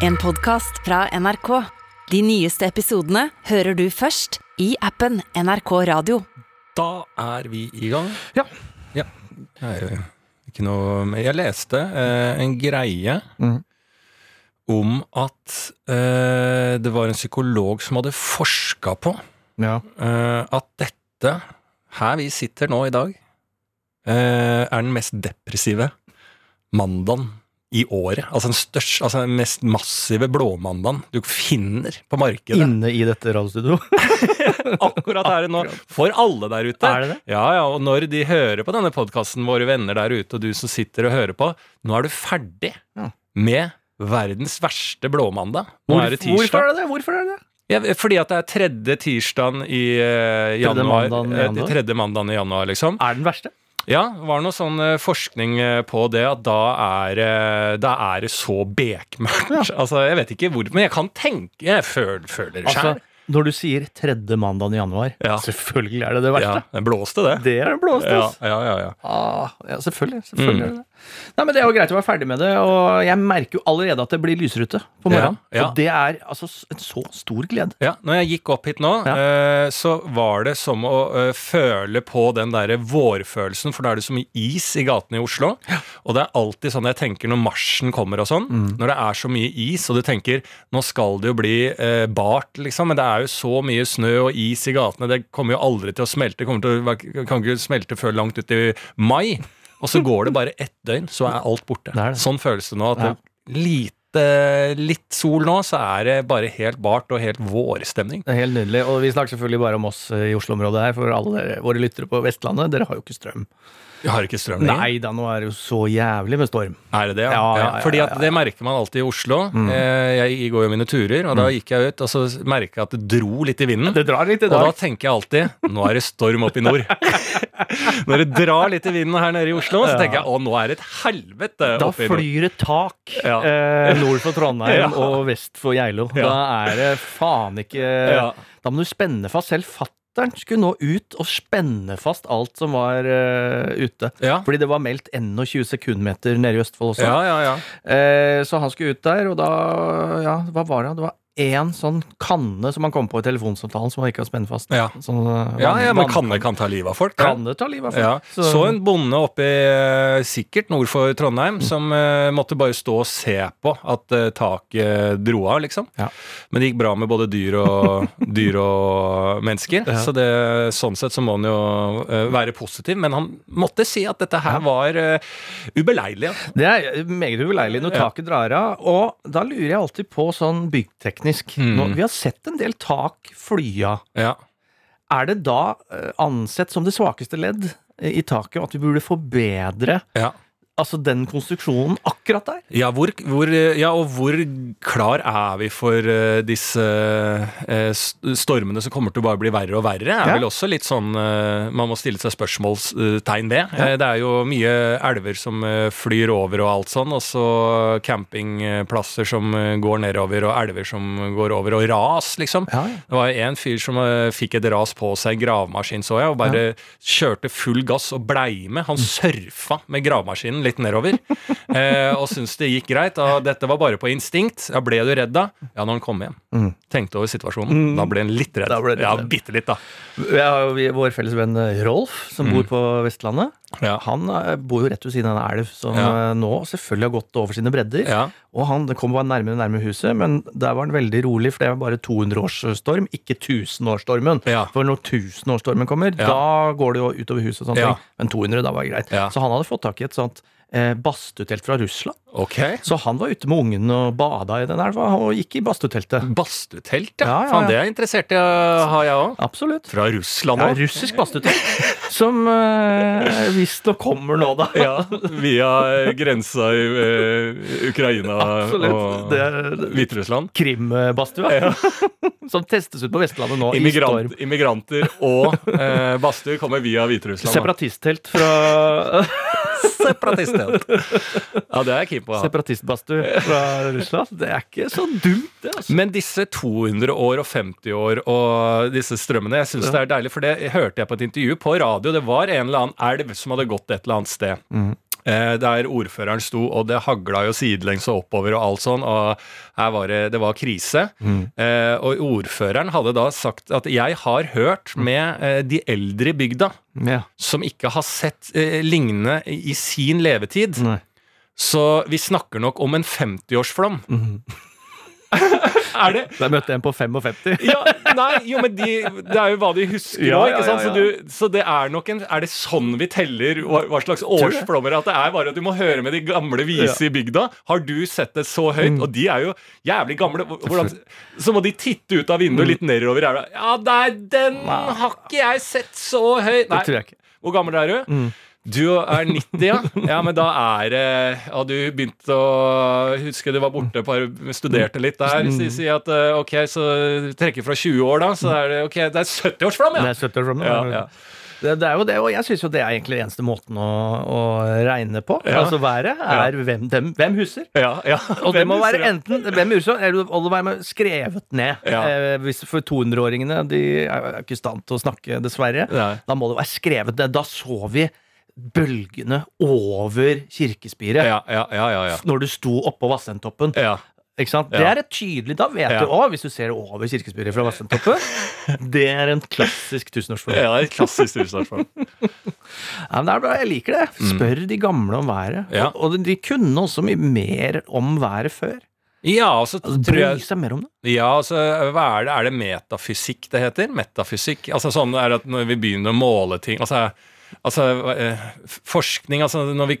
En podcast fra NRK. De nyeste episodene hører du først i appen NRK Radio. Da er vi i gang. Ja. Ja. Er ikke noe mer. Jeg leste eh, en greie mm. om at eh, det var en psykolog som hadde forska på Ja. eh, at dette, her vi sitter nå i dag, eh, er den mest depressive mandagen i året. Altså den største, altså den mest massive blåmandagen du finner på markedet. Inne i dette radiostudioet. Akkurat her nå. For alle der ute. Er det det? Ja, ja, og når de hører på denne podkasten, våre venner der ute, og du som sitter og hører på, nå er du ferdig Ja. med verdens verste blåmandag. Nå er det Hvorfor er det det? Hvorfor er det? Ja, fordi at det er tredje tirsdagen i uh, januar. mandagen i eh, januar? Tredje mandagen i januar, liksom. Er den verste? Ja, det var noe sånn eh, forskning eh, på det, at da er, eh, da er det så bekmørkt. Altså, jeg vet ikke hvor, men jeg kan tenke Jeg føler, føler det Altså, når du sier tredje mandagen i januar, Ja. selvfølgelig er det det verste. Ja, det blåste, det. Det er det blåste. Ja, ja, ja, ja. Ah, ja, selvfølgelig. selvfølgelig Mm. er det det. Nei, men Det er jo greit å være ferdig med det, og jeg merker jo allerede at det blir lysere ute på morgenen. Ja, ja. Og det er altså en så stor glede. Ja, når jeg gikk opp hit nå, Ja. eh, så var det som å eh, føle på den derre vårfølelsen, for da er det så mye is i gatene i Oslo. Og det er alltid sånn jeg tenker når marsjen kommer og sånn, Mm. når det er så mye is, og du tenker nå skal det jo bli eh, bart, liksom, men det er jo så mye snø og is i gatene, det kommer jo aldri til å smelte, det til å, kan ikke smelte før langt ut i mai. Og så går det bare ett døgn, så er alt borte. Det er det. Sånn føles det nå. at Ja. det lite, litt sol nå, så er det bare helt bart og helt vårstemning. Det er helt nydelig. Og vi snakker selvfølgelig bare om oss i Oslo-området her, for alle dere, våre lyttere på Vestlandet. Dere har jo ikke strøm. Jeg har ikke strøm lenger. Nei da, nå er det jo så jævlig med storm. Er det det? Ja. Ja, ja, ja, Fordi at. Mm. det merker man alltid i Oslo. Mm. Jeg går jo mine turer, og da gikk jeg ut, og så merka jeg at det dro litt i vinden. Det drar litt i Og da tenker jeg alltid nå er det storm oppe i nord. Når det drar litt i vinden her nede i Oslo, så tenker jeg å, nå er det et helvete Da oppe i nord. Da flyr det tak eh, nord for Trondheim og vest for Geilo. Da er det faen ikke. Da må du spenne fast. Selv fatter'n skulle nå ut og spenne fast alt som var uh, ute. Ja. Fordi det var meldt 21 sekundmeter nede i Østfold også. Ja, ja, ja. Uh, så han skulle ut der, og da Ja, hva var det? Det var én sånn kanne som han kom på i telefonsamtalen som man ikke har spent fast. Ja. Sånn, eh, Ja, ja, men kanne kan ta livet av folk. Kanne Kan ta livet av folk? Ja. Så, en bonde oppe i, eh, sikkert nord for Trondheim som uh, måtte bare stå og se på at uh, taket dro av, liksom. Ja. Men det gikk bra med både dyr og, dyr og mennesker. Så det, sånn sett så må han jo uh, være positiv. Men han måtte si at dette her var ubeleilig. Det er meget ubeleilig når taket drar av. Og da lurer jeg alltid på sånn byggteknisk. Mm. Nå, vi har sett en del tak flya. Ja. Er det da eh, ansett som det svakeste ledd i taket, og at vi burde forbedre Ja. Altså den konstruksjonen akkurat der? Ja, hvor, hvor, ja, og hvor klar er vi for uh, disse uh, stormene som kommer til å bare bli verre og verre? Er Ja. vel også litt sånn uh, Man må stille seg spørsmålstegn ved. Ja. Det er jo mye elver som flyr over og alt sånn, og så campingplasser som går nedover, og elver som går over, og ras, liksom. Det var en fyr som fikk et ras på seg, gravemaskin, så jeg, og bare kjørte full gass og blei med. Han surfa med gravemaskinen litt nedover, eh, og syntes det gikk greit. Og dette var bare på instinkt. Ja, ble du redd da? Ja, når han kom hjem. Mm. Tenkte over situasjonen. Da ble han litt redd. Litt ja, bitte litt, da. Vi har jo vår felles venn eh, Rolf, som Mm. bor på Vestlandet. Ja. Han eh, bor jo rett ved siden av en elv som Ja. eh, nå selvfølgelig har gått over sine bredder. Ja. Og han det kom bare nærmere og nærmere huset, men der var han veldig rolig, for det var bare 200-årsstorm, ikke 1000-årsstormen. Ja. For når 1000-årsstormen kommer, da går det jo utover huset og sånne ting. Men 200, da var det greit. Så han hadde fått tak i et sånt eh, badstuetelt fra Russland. Okay. Så han var ute med ungen og bada i den elva, og gikk i badstuteltet. Badstutelt, ja. Ja, ja, ja. det er interessert i å ha, jeg òg. Absolutt. Fra Russland Ja, russisk badstutelt. Som eh, visstnok kommer nå, da. Ja, via grensa i eh, Ukraina Absolutt. og Hviterussland. Krim-badstua. Ja. som testes ut på Vestlandet nå i Immigrant, storm. immigranter og eh, badstuer kommer via Hviterussland. Separatistelt Separatisttelt fra Separatistelt. Ja, det er jeg keen på. Separatistbadstue fra Russland. Det er ikke så dumt, det. altså. Men disse 200 år og 50 år og disse strømmene, jeg syns det er deilig, for det hørte jeg på et intervju på radio. Det var en eller annen elv som hadde gått et eller annet sted. Mhm. Eh, der ordføreren sto, og det hagla jo sidelengs og oppover og alt sånn, og var det, det var krise. Eh, og ordføreren hadde da sagt at jeg har hørt med eh, de eldre i bygda Ja. som ikke har sett eh, lignende i sin levetid. Nei. Så vi snakker nok om en 50-årsflom. er det Jeg møtte en på 55. ja, nei, jo, men de, det er jo hva de husker Ja, òg, ja, Så, så det er nok en Er det sånn vi teller hva, hva slags årsflommer? At det er bare at du må høre med de gamle vise i bygda? Har du sett det så høyt? Mm. Og de er jo jævlig gamle. Hvordan, så må de titte ut av vinduet Mm. litt nedover. Er det, ja, nei, den har ikke jeg sett så høyt. Nei, jeg hvor gammel er du? Du er 90, ja? Ja, men da er det Har du begynt å Husker du var borte og Studerte litt der. Si, si at eh, ok, så trekker fra 20 år, da. Så er det ok, det er 70-årsflam, Det er 70 år fra. Ja, ja. Det, det er jo det, og jeg syns jo det er egentlig den eneste måten å, å regne på. Ja. Altså været er hvem, dem, hvem huser. ja, ja. Og det må husker være enten hvem huser, eller må være skrevet ned. Ja. Eh, hvis for 200-åringene de er ikke i stand til å snakke, dessverre. Nei. Da må det være skrevet ned. Da så vi bølgene over kirkespiret. Ja, ja, ja, ja. ja. Når du sto oppå Vassendtoppen. Det er et tydelig Da vet du òg, hvis du ser over kirkespiret fra Vassendtoppen. det er en klassisk tusenårsflom. ja er klassisk tusenårsflam. Ja, men det er bra, jeg liker det. Spør de gamle om været. Mm. Og, og de kunne også mye mer om været før. Ja, altså, Altså, jeg seg mer om det. Ja, altså, hva er det? Er det metafysikk det heter? Metafysikk? Altså sånn er at når vi begynner å måle ting Altså, altså eh, forskning Altså når vi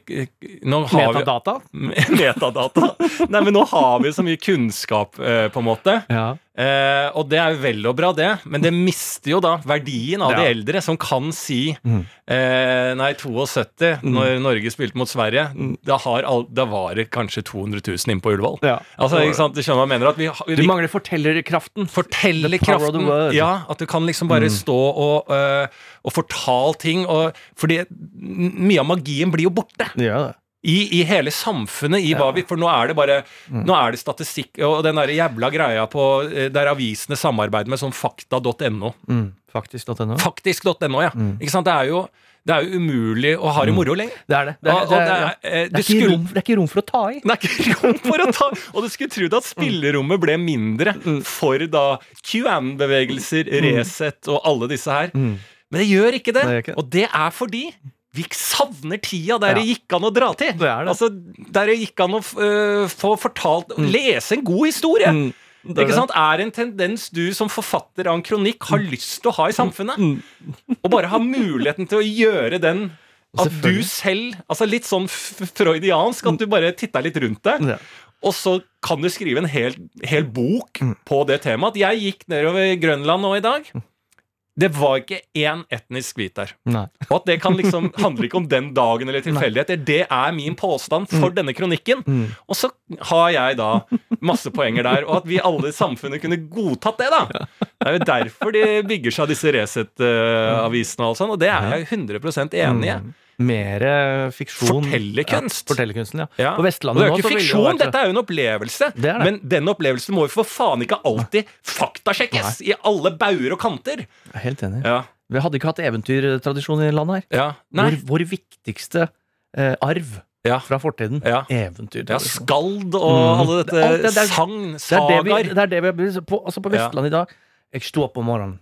nå har vi, Metadata. Metadata. Nei, men nå har vi så mye kunnskap, eh, på en måte. Ja. Eh, og det er jo vel og bra, det, men det mister jo da verdien av de eldre, som kan si Mm. eh, Nei, 72, når Norge spilte mot Sverige, da, har all, da var det kanskje 200 000 inne på Ullevål. Ja. Altså, ikke sant, Du skjønner hva jeg mener? At vi, har- Du mangler fortellerkraften. Fortellerkraften. Ja, at du kan liksom bare stå og, uh, og fortale ting. Og, fordi mye av magien blir jo borte. Ja, det. I, I hele samfunnet. I hva vi, for nå er det bare Nå er det statistikk og den der jævla greia på eh, der avisene samarbeider med sånn fakta.no. Mm, faktisk.no. Faktisk.no, ja. Ikke sant? Det er jo det er jo umulig å ha det moro lenger. Det er det. Det er, Og- og det er, det er- eh, det er, ikke, rom, ikke rom for å ta i. Det er ikke rom for å ta Og du skulle trodd at spillerommet ble mindre for da QAN-bevegelser, Resett og alle disse her. Men. Det gjør ikke det. Og det er fordi vi savner tida der det Ja. gikk an å dra til. Det er det. Altså, Der det gikk an å uh, få fortalt Lese en god historie. Mm. Det er Ikke sant? Er en tendens du som forfatter av en kronikk har lyst til å ha i samfunnet. Og bare ha muligheten til å gjøre den at du selv Altså litt sånn freudiansk, at du bare titter litt rundt deg. Ja. Og så kan du skrive en hel, hel bok på det temaet. At jeg gikk nedover Grønland nå i dag. Det var ikke én etnisk hvit der. Nei. Og at det kan liksom handler ikke om den dagen eller tilfeldigheter. Det er min påstand for denne kronikken. Og så har jeg da masse poenger der, og at vi alle i samfunnet kunne godtatt det, da. Det er jo derfor de bygger seg disse Resett-avisene og sånn, og det er jeg 100 enig i. Mer fiksjon. Fortellerkunst. Ja, fortellerkunsten, ja. Ja. På Og nå det er jo ikke det fiksjon, vært- dette er jo en opplevelse. Det det. Men den opplevelsen må jo for faen ikke alltid faktasjekkes i alle bauger og kanter. Jeg er Helt enig. Ja. Vi hadde ikke hatt eventyrtradisjon i landet her. Vår, vår viktigste eh, arv Ja. fra fortiden. Ja. Eventyr. ja. Skald og Mm. alle dette Alt det Det er det vi, sagaer. det er det vi har på, altså på Ja. I dag. Jeg sto opp om morgenen.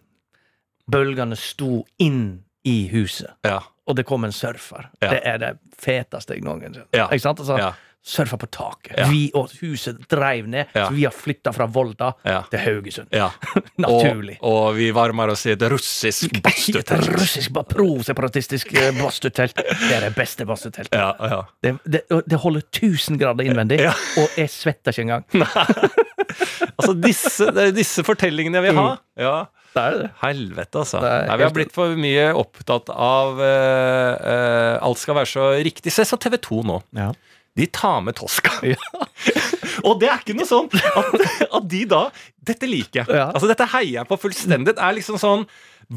Bølgene sto inn i huset. Ja. Og det kom en surfer. Ja. Det er det feteste jeg noen gang har. Ikke sant? Altså, Ja. Surfa på taket. Vi og huset dreiv ned, så vi har flytta fra Volda til Haugesund. Ja. Naturlig. Og, og vi varmer oss i et russisk badstutelt. russisk, proseparatistisk eh, badstutelt. Det er det beste badstuteltet. Ja, ja. Det, det, det holder 1000 grader innvendig, og jeg svetter ikke engang. Altså, disse, disse fortellingene jeg vil ha. Ja. Det er det. Helvete, altså. Det Nei, vi har blitt for mye opptatt av uh, uh, Alt skal være så riktig. Se så TV 2 nå. Ja. De tar med Tosca. Ja. og det er ikke noe sånn at, at de da Dette liker jeg. Ja. Altså, dette heier jeg på fullstendig. Det er liksom sånn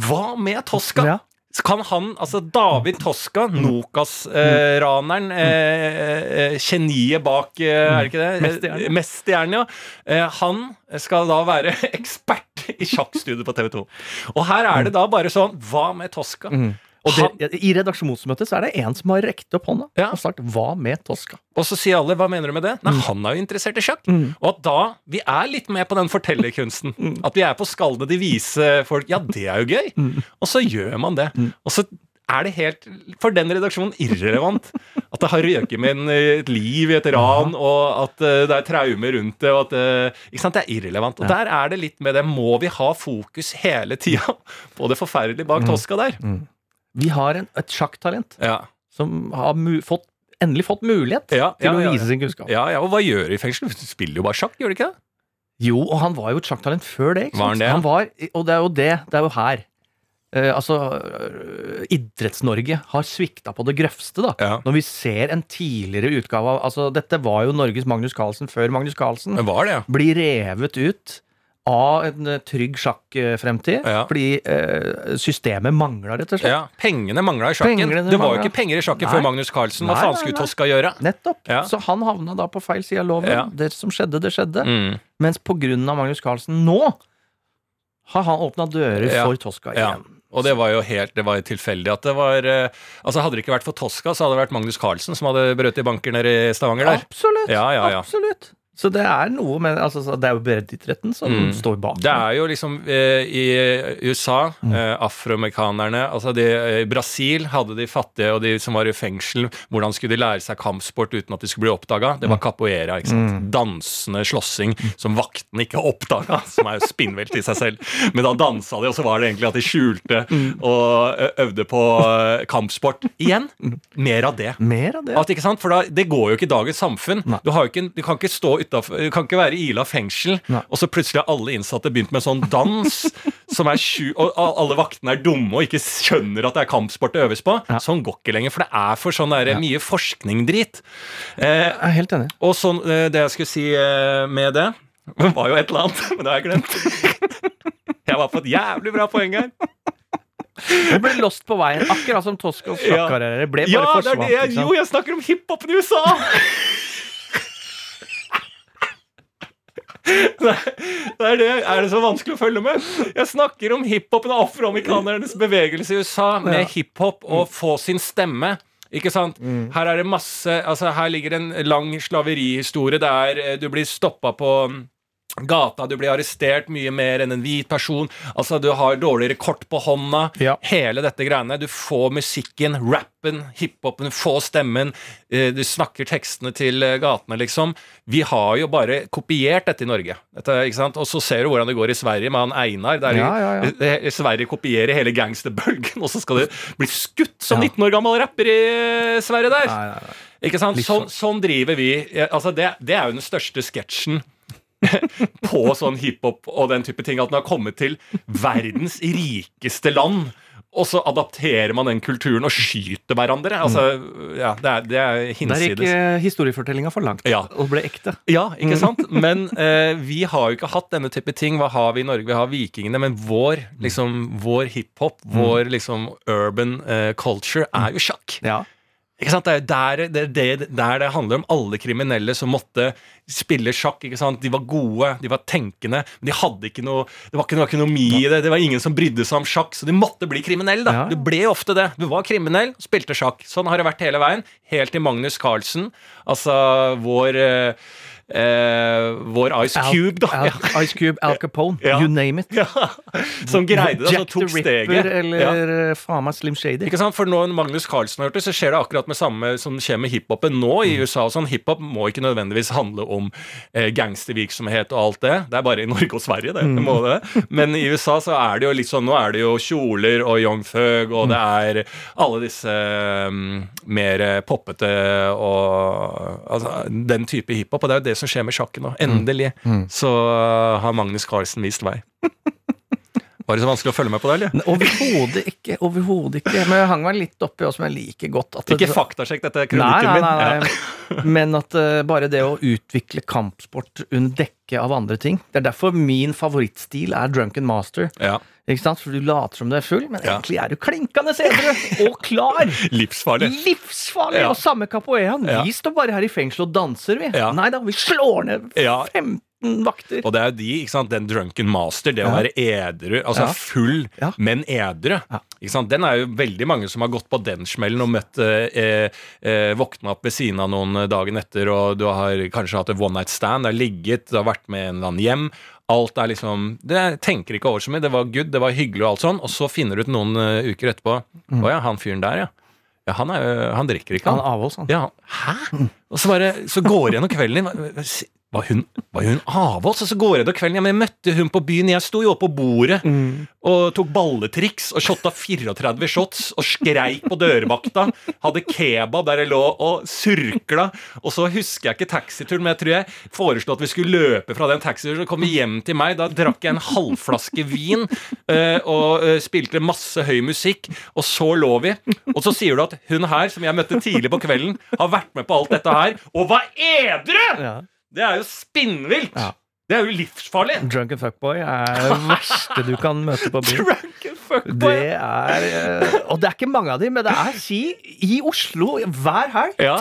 Hva med Tosca? Ja. Kan han, altså David Tosca, Nokas-raneren, eh, eh, geniet bak eh, Er det ikke det? Mesterhjernen. Eh, ja. Eh, han skal da være ekspert i sjakkstudio på TV 2. Og her er det da bare sånn Hva med Tosca? Og det, I redaksjonsmøtet så er det en som har rekt opp hånda Ja. og sagt 'hva med Tosca'? Og så sier alle 'hva mener du med det?' Nei, han er jo interessert i sjakk. Mm. Og at da Vi er litt med på den fortellerkunsten. Mm. At vi er på skallene de vise folk. Ja, det er jo gøy. Mm. Og så gjør man det. Og så er det helt, for den redaksjonen, irrelevant. At det har røket med en, et liv i et ran, og at eh, det er traumer rundt det. Og at, eh, ikke sant? Det er irrelevant. Og der er det litt med det. Må vi ha fokus hele tida på det forferdelige Mm. bak Tosca der? Vi har en, et sjakktalent Ja. som har fått, endelig fått mulighet Ja, til ja, å vise sin kunnskap. ja, ja, og hva gjør de i fengsel? Du spiller jo bare sjakk, gjør de ikke det? Jo, og han var jo et sjakktalent før det. Var han det? Han var, og det er jo det. Det er jo her. Eh, altså, uh, Idretts-Norge har svikta på det grøvste, da. Ja. Når vi ser en tidligere utgave av altså Dette var jo Norges Magnus Carlsen før Magnus Carlsen. Det var det, ja. Blir revet ut av en eh, trygg sjakkfremtid. Ja. Fordi eh, systemet mangla, rett og slett. Ja, Pengene mangla i sjakken. Pengene det var jo ikke penger i sjakken Nei. før Magnus Carlsen. Hva faen skulle Toska gjøre? Nettopp. Ja. Så han havna da på feil side av loven. Ja. Det som skjedde, det skjedde. Mm. Mens på grunn av Magnus Carlsen nå har han åpna dører for Toska igjen. Og det var jo helt det var tilfeldig at det var eh, Altså Hadde det ikke vært for Tosca, så hadde det vært Magnus Carlsen som hadde brøt i banker nede i Stavanger der. Absolutt. Ja, ja, ja. Absolutt. Så det er noe med altså, Det er jo breddeidretten som Mm. står bak. Det er jo liksom eh, I USA, Mm. eh, afroamerikanerne altså de, eh, I Brasil hadde de fattige og de som var i fengsel, hvordan skulle de lære seg kampsport uten at de skulle bli oppdaga? Det var Mm. capoeira. ikke sant? Dansende slåssing som vaktene ikke oppdaga, som er jo spinnvilt i seg selv. Men da dansa de, og så var det egentlig at de skjulte Mm. og øvde på eh, kampsport. Igjen, mer av det. Mer av det. At, ikke sant? For da, Det går jo ikke i dagens samfunn. Nei. Du, ikke, du kan ikke stå utenfor, du kan ikke være Ila fengsel, Nei. og så plutselig har alle innsatte begynt med sånn dans som er sju, og alle vaktene er dumme og ikke skjønner at det er kampsport det øves på. Ja. Sånn går ikke lenger, for det er for sånn der, mye forskning-drit. Eh, Jeg er helt enig. og sånn, eh, det jeg skulle si eh, med det var jo et eller annet, men det har jeg glemt. Jeg var på et jævlig bra poeng her. Du ble lost på veien, akkurat som Toscas Ja. sjakkarriere ble Ja, det det jeg, jo, jeg snakker om hiphopen i USA! Nei, det er det. Er det så vanskelig å følge med? Jeg snakker om hiphopen og afroamerikanernes bevegelse i USA med hiphop og få sin stemme. Ikke sant? Her er det masse Altså, her ligger en lang slaverihistorie der eh, du blir stoppa på mm, gata, du blir arrestert mye mer enn en hvit person. Altså, du har dårligere kort på hånda. Ja. Hele dette greiene. Du får musikken, rappen, hiphopen, får stemmen. eh, Du snakker tekstene til eh, gatene, liksom. Vi har jo bare kopiert dette i Norge. Dette? Og så ser du hvordan det går i Sverige med han Einar. Der Ja, ja, eh, Sverige kopierer hele gangsterbølgen, og så skal du bli skutt som 19 år gammel rapper i Sverige der! Ikke sant? Liksom. Sånn, sånn driver vi. Altså det, det er jo den største sketsjen på sånn hiphop og den type ting. At den har kommet til verdens rikeste land. Og så adapterer man den kulturen og skyter hverandre. Altså, ja, det er, det er Der gikk eh, historiefortellinga for langt Ja. og ble ekte. Ja, ikke sant? Men eh, vi har jo ikke hatt denne type ting. Hva har vi i Norge? Vi har vikingene, men vår, liksom, vår hiphop, vår liksom urban eh, culture, er jo sjakk. Ja. Ikke sant? Det er jo der det, det, der det handler om alle kriminelle som måtte spille sjakk. ikke sant? De var gode, de var tenkende, men de hadde ikke noe Det var ikke noe økonomi i det. Det var ingen som brydde seg om sjakk, så de måtte bli kriminelle. da. Ja. Du ble ofte det. Du var kriminell, spilte sjakk. Sånn har det vært hele veien. Helt til Magnus Carlsen, altså vår eh, eh, Vår Ice Cube, da. Al Ice Cube, Al Capone, you name it. Som greide det, som Jack the tok Ripper steget. eller faen meg Slim Shady. Ikke sant? For når Magnus Carlsen har gjort det, så skjer det akkurat med samme som skjer med hiphopen nå i USA. og sånn. Hiphop må ikke nødvendigvis handle om eh, gangstervirksomhet og alt det. Det er bare i Norge og Sverige, det. må det. Men i USA så er det jo litt sånn Nå er det jo kjoler og Young Thug, og det er alle disse um, mer poppete og altså, den type hiphop. Og det er jo det som skjer med sjakken nå. Endelig så har Magnus Carlsen vist vei. Var det så vanskelig å følge med på det, eller? Overhodet ikke. overhodet ikke. Men jeg hang meg litt oppi hva som jeg liker godt. At ikke det, faktasjekk dette kronikken min. Nei, nei, nei. Ja. Men at uh, bare det å utvikle kampsport under dekke av andre ting Det er derfor min favorittstil er drunken master. Ja. Ikke sant? For du later som du er full, men ja. egentlig er du klinkende edru og klar. Livsfarlig. Livsfarlig! Og samme capoeiraen. Vi står bare her i fengsel og danser, vi. Nei da, vi slår ned 15 vakter. Og det er jo de, ikke sant, den drunken master, det å være edru, altså full, men edru. Ikke sant? Den er jo veldig mange som har gått på den smellen og møtt eh, eh, Våkna opp ved siden av noen eh, dagen etter, og du har kanskje hatt et one night stand, det har ligget, du har vært med en eller annen hjem. Alt er liksom Det tenker ikke over så mye. Det var good, det var hyggelig og alt sånn, og så finner du ut noen uh, uker etterpå Å ja, han fyren der, ja. Ja, han, er, han drikker ikke, Han han. er avholds, han. Ja, hæ? Og så bare, så går jeg gjennom kvelden din Var hun, var hun avholds? Og så går jeg da kvelden ja, men Jeg møtte hun på byen, jeg sto jo oppe på bordet og tok balletriks og shotta 34 shots og skreik på dørvakta. Hadde kebab der jeg lå og surkla. Og så husker jeg ikke taxituren, men jeg tror jeg foreslo at vi skulle løpe fra den taxituren. Så kom vi hjem til meg, da drakk jeg en halvflaske vin eh, og eh, spilte masse høy musikk, og så lå vi. Og så sier du at hun her, som jeg møtte tidlig på kvelden, har vært med på alt dette her, og var edru! Ja. Det er jo spinnvilt! Ja. Det er jo livsfarlig! Drunken fuckboy er det verste du kan møte på byen. Drunken fuckboy. Det er eh, Og det er ikke mange av dem, men det er si i Oslo hver helg. Ja.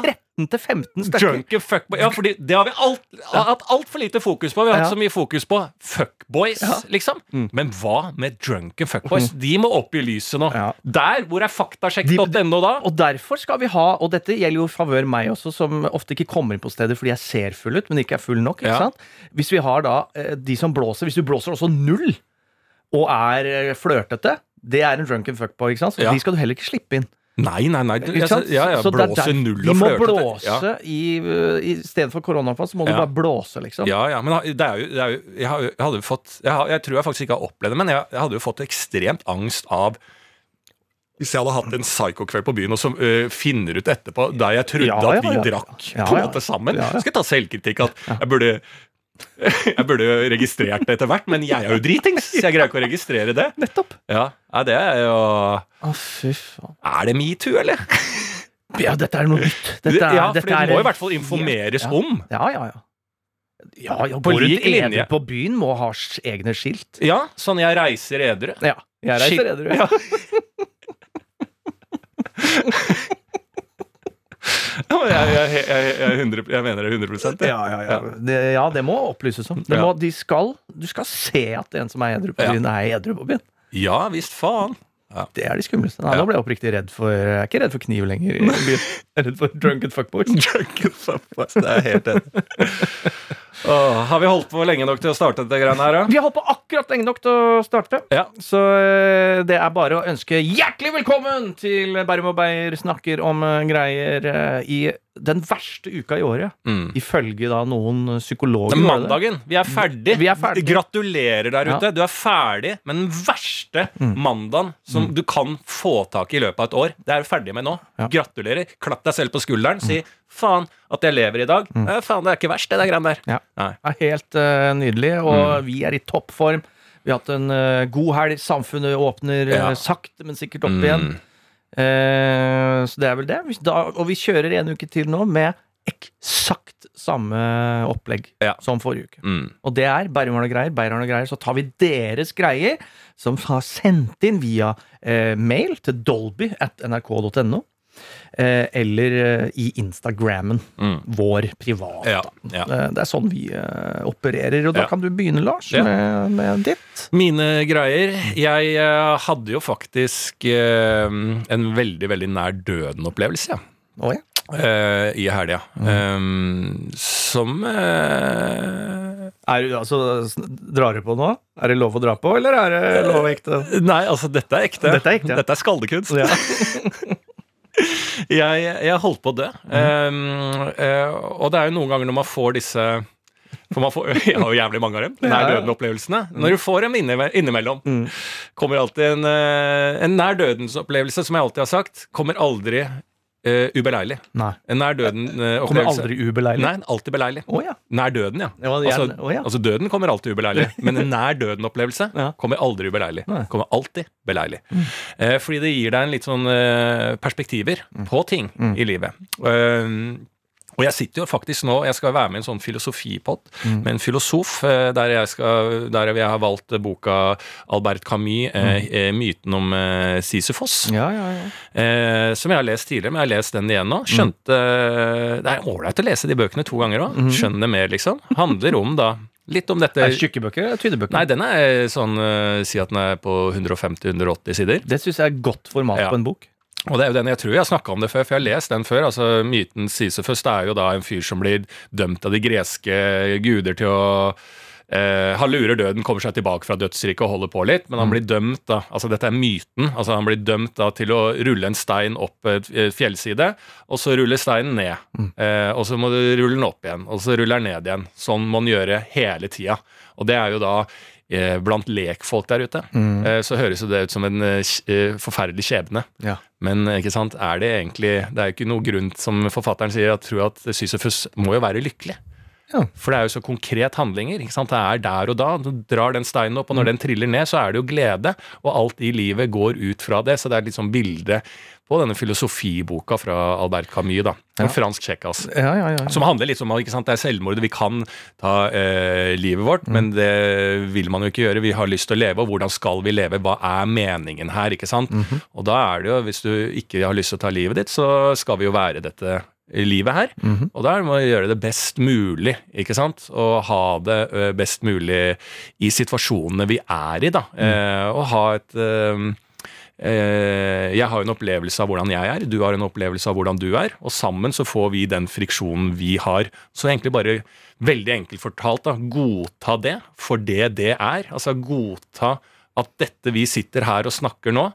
13-15 stykker. Fuckboy. Ja, fordi det har vi alt, ja. hatt altfor lite fokus på. Vi har hatt Ja. så mye fokus på fuckboys, liksom. Men hva med drunken fuckboys? De må opp i lyset nå. Ja. Der! Hvor er faktasjekk.no da? Og derfor skal vi ha, og dette gjelder jo favør meg også, som ofte ikke kommer inn på stedet fordi jeg ser full ut, men ikke er full nok. ikke Ja. sant? Hvis vi har da eh, de som blåser Hvis du blåser også null, og er eh, flørtete, det er en drunken fuckboy. ikke sant? Så Ja. de skal du heller ikke slippe inn. Nei, nei, nei. Ikke? Ja, ja, er blåse der- null og må flørtete. blåse Ja. i, uh, i stedet for koronafall, så må du bare blåse, liksom. Ja, ja, men det er jo, det er jo jeg, jeg hadde jo fått jeg, har, jeg tror jeg faktisk ikke har opplevd det, men jeg, jeg hadde jo fått ekstremt angst av hvis jeg hadde hatt en psycho-kveld på byen og som øh, finner ut etterpå der jeg trodde Ja, at vi ja. drakk Ja, på ja. sammen, Ja, ja. så skal jeg ta selvkritikk at jeg burde jeg burde jo registrert det etter hvert, men jeg er jo dritings, så jeg greier ikke å registrere det. Nettopp. Ja, er det er jo Å, fy faen. Er det metoo, eller? Ja, dette er noe nytt. Dette er, ja, for dette det må i hvert fall informeres ja. om. Ja, ja, ja. Ja, ja, På lik linje. på byen, må ha egne skilt. Ja, sånn jeg reiser edru. Ja. Jeg reiser edru. Ja. Ja, men jeg, jeg, jeg, jeg, er 100, jeg mener det 100 jeg. Ja, ja, ja. Det, ja, det må opplyses om. Må, de skal, du skal se at en som er edru på byen, er edru på byen. Ja visst faen. Det er de skumleste. Nei. Nå ble jeg oppriktig redd for Jeg er ikke redd for kniv lenger. Jeg er redd for drunken fuckboys. Drunken fuckboys. Det er helt enig. Åh, har vi holdt på lenge nok til å starte dette greiene her, da? Vi har holdt på akkurat lenge nok til å starte. Ja. Så eh, det er bare å ønske hjertelig velkommen til Bærum og Beyer snakker om eh, greier eh, i den verste uka i året. Mm. Ifølge da noen psykologer. er det er mandagen. Vi er ferdig. Vi er ferdig. Gratulerer der Ja. ute. Du er ferdig med den verste Mm. mandagen som du kan få tak i i løpet av et år. Det er du ferdig med nå. Ja. Mm. Gratulerer. Klapp deg selv på skulderen. Si 'faen at jeg lever i dag'. Eh, faen, det er ikke verst, det der greiene der. Ja. Er helt uh, nydelig, og vi er i toppform. Vi har hatt en uh, god helg. Samfunnet åpner eh, Ja. sakte, men sikkert opp Mm. igjen. Eh, så det er vel det. Da, og vi kjører en uke til nå med eksakt samme opplegg Ja. som forrige uke. Mm. Og det er Bærum og greier, Bærum og greier. Så tar vi deres greier, som har sendt inn via eh, mail til dolby at nrk.no. Eh, eller eh, i Instagrammen. Mm. Vår privat. Ja, ja. Eh, Det er sånn vi opererer, og da Ja. kan du begynne, Lars, med, med ditt. Mine greier Jeg hadde jo faktisk en veldig, veldig nær døden-opplevelse, ja. Eh, i helga. Eh, som Er altså, drar du på nå? Er det lov å dra på, eller er det lov ekte? Nei, altså, dette er ekte. Dette er ekte. Dette er skaldekunst. Ja. Jeg, jeg holdt på å dø. Um, uh, og det er jo noen ganger når man får disse For man får, Jeg har jo jævlig mange av dem. Nær døden-opplevelsene. Når du får dem innimellom, Mm. kommer alltid en, eh, en nær dødens-opplevelse, som jeg alltid har sagt, kommer aldri eh, ubeleilig. Nei. Nær Kommer uh, Kommer aldri ubeleilig. Nei, alltid beleilig. Oh, ja. Nær døden, ja. Ja, Altså, oh, ja. altså døden kommer alltid ubeleilig, men en nær døden-opplevelse kommer aldri ubeleilig. Nei. Kommer alltid beleilig. Eh, fordi det gir deg en litt sånn perspektiver på ting i livet. Um, og jeg sitter jo faktisk nå Jeg skal være med i en sånn filosofipod med en filosof, eh, der jeg, skal, der jeg har valgt boka Albert Camus, mm. eh, 'Myten om eh, Sisyfos'. Ja, ja, ja. Eh, som jeg har lest tidligere, men jeg har lest den igjen nå. Skjønte Det er ålreit å lese de bøkene to ganger òg. Skjønner mer, liksom. Handler om da Litt om dette Er det tjukke bøker eller tynne bøker? Nei, den er sånn eh, Si at den er på 150-180 sider. Det syns jeg er godt format Ja. på en bok. Og det er jo den jeg tror jeg har snakka om det før, for jeg har lest den før. altså Myten Sisyfus er jo da en fyr som blir dømt av de greske guder til å eh, Han lurer døden, kommer seg tilbake fra dødsriket og holder på litt, men han blir dømt da, altså dette er myten, altså han blir dømt da til å rulle en stein opp et et fjellside, og så ruller steinen ned. Eh, og så må du rulle den opp igjen, og så ruller den ned igjen. Sånn må den gjøre hele tida. Og det er jo da eh, blant lekfolk der ute. mm. så høres det ut som en eh, eh, forferdelig skjebne. Ja. Men eh, ikke sant, er det egentlig Det er jo ikke noe grunn, som forfatteren sier, at tror at Sisyfus må jo være lykkelig. Ja. For det er jo så konkret handlinger. ikke sant? Det er der og da. Du drar den steinen opp, og når den triller ned, så er det jo glede. Og alt i livet går ut fra det. Så det er litt sånn bilde på denne filosofiboka fra Albert Camus, da. En fransk tsjekkas. Ja, ja, ja. Som handler litt om at det er selvmordet. Vi kan ta eh, livet vårt, men det vil man jo ikke gjøre. Vi har lyst til å leve, og hvordan skal vi leve? Hva er meningen her? ikke sant? Og da er det jo, hvis du ikke har lyst til å ta livet ditt, så skal vi jo være dette livet her. Og da må vi gjøre det best mulig, ikke sant? Og ha det best mulig i situasjonene vi er i, da. Eh, og ha et eh, Eh, jeg har en opplevelse av hvordan jeg er, du har en opplevelse av hvordan du er, og sammen så får vi den friksjonen vi har. Så egentlig bare, veldig enkelt fortalt, da, godta det for det det er. Altså godta at dette vi sitter her og snakker nå,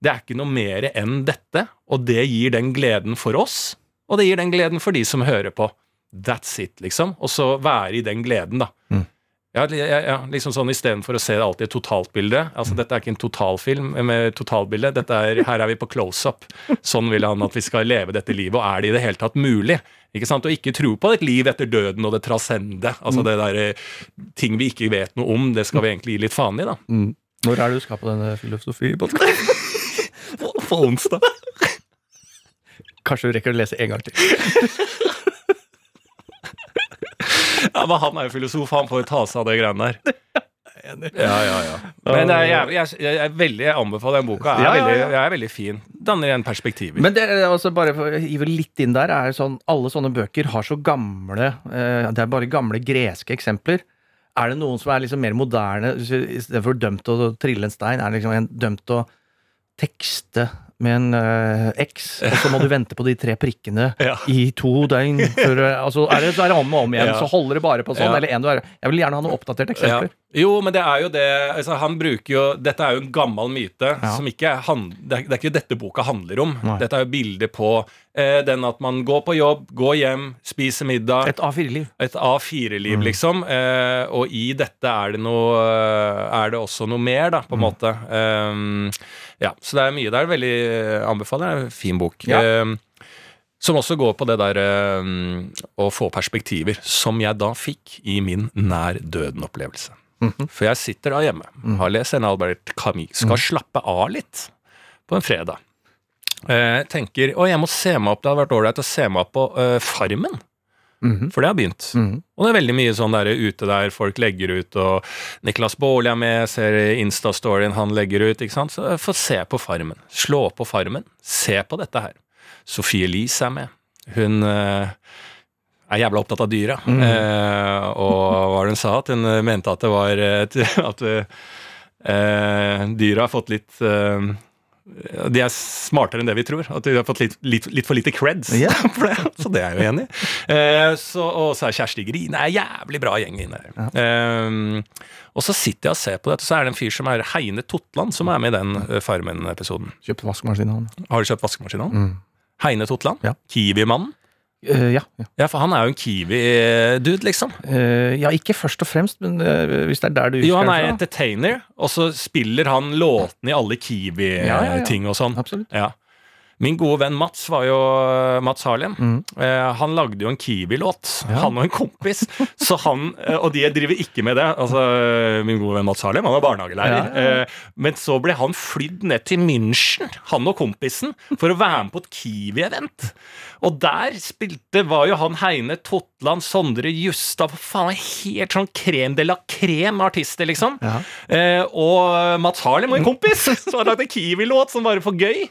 det er ikke noe mer enn dette, og det gir den gleden for oss, og det gir den gleden for de som hører på. That's it, liksom. Og så være i den gleden, da. Li- ja, ja, liksom sånn Istedenfor å se det alltid i et totaltbilde. altså Dette er ikke en totalfilm med totalbilde. dette er, Her er vi på close-up. Sånn vil han at vi skal leve dette livet, og er det i det hele tatt mulig? Ikke sant? Og ikke tro på et liv etter døden og det trascende. Altså det der eh, ting vi ikke vet noe om, det skal vi egentlig gi litt faen i, da. Mm. Når er det du skal på denne filosofipodkasten? På onsdag. Kanskje du rekker å lese en gang til. Ja, men han er jo filosof, han får jo ta seg av de greiene der. Ja, ja, ja. Men jeg, jeg, jeg, jeg, er veldig, jeg anbefaler den boka. Er Ja, ja, veldig, ja. jeg er veldig fin. Danner igjen perspektiver. Men det er altså bare for å hive litt inn der, er sånn alle sånne bøker har så gamle eh, Det er bare gamle greske eksempler. Er det noen som er liksom mer moderne, i stedet for dømt til å trille en stein, er det liksom en dømt til å tekste med en uh, X, og så må du vente på de tre prikkene Ja. i to døgn. For, eh, altså, er det så er det om og om igjen, Ja. så holder det bare på sånn. Eller en du er Jeg vil gjerne ha noen oppdaterte eksempler. Jo, men det er jo det altså, Han bruker jo Dette er jo en gammel myte Ja. som ikke er, hand- det, er, det er ikke dette boka handler om. Nei. Dette er jo bildet på eh, den at man går på jobb, går hjem, spiser middag. Et A4-liv. Et A4-liv, Mm. liksom. Eh, og i dette er det noe Er det også noe mer, da, på en Mm. måte. Um, ja, så det er mye der. Veldig eh, anbefaler. Det er en fin bok. Ja. Um, som også går på det der um, å få perspektiver, som jeg da fikk i min nær døden-opplevelse. For jeg sitter da hjemme, har lest en Albert Camus, skal Mhm. slappe av litt på en fredag. Eh, tenker å, jeg må se meg opp, det hadde vært ålreit å se meg opp på eh, Farmen. Mhm. For det har begynt. Mhm. Og det er veldig mye sånn der ute der folk legger ut, og Niklas Baarli er med, ser Insta-storyen han legger ut, ikke sant. Så få se på Farmen. Slå på Farmen. Se på dette her. Sofie Elise er med. Hun eh, er jævla opptatt av dyra. Mm. Eh, og hva var det hun sa? At hun eh, mente at det var et, At eh, dyra har fått litt eh, de er smartere enn det vi tror. At de har fått litt, litt, litt for lite creds. yeah. for det, så det er jeg jo enig i. Eh, og så er Kjersti Grine en jævlig bra gjeng inne her. Eh, og så sitter jeg og ser på dette, så er det en fyr som er Heine Totland, som er med i den eh, Farmen-episoden. Kjøpt vaskemaskin, han. Har du kjøpt vaskemaskin nå? Mm. Heine Totland? Ja. Kiwi-mannen? Eh, ja. ja. Ja, for han er jo en Kiwi-dude, liksom. Uh, ja, ikke først og fremst, men uh, hvis det er der du Jo, han er fra. entertainer, og så spiller han låtene i alle Ja, ja. Kiwi-ting og sånn. Absolutt. Ja. Min gode venn Mats var jo Mats Harlem. Mm. Eh, han lagde jo en Kiwi-låt, Ja. han og en kompis. Så han, eh, Og de driver ikke med det. Altså, Min gode venn Mats Harlem han er barnehagelærer. Ja, Eh, men så ble han flydd ned til München, han og kompisen, for å være med på et Kiwi-event. Og der spilte var jo han Heine Totland, Sondre Justad Faen, helt sånn krem de la krem artister, liksom. Ja. Eh, og Mats Harlem og en kompis som har lagd en Kiwi-låt som bare for gøy.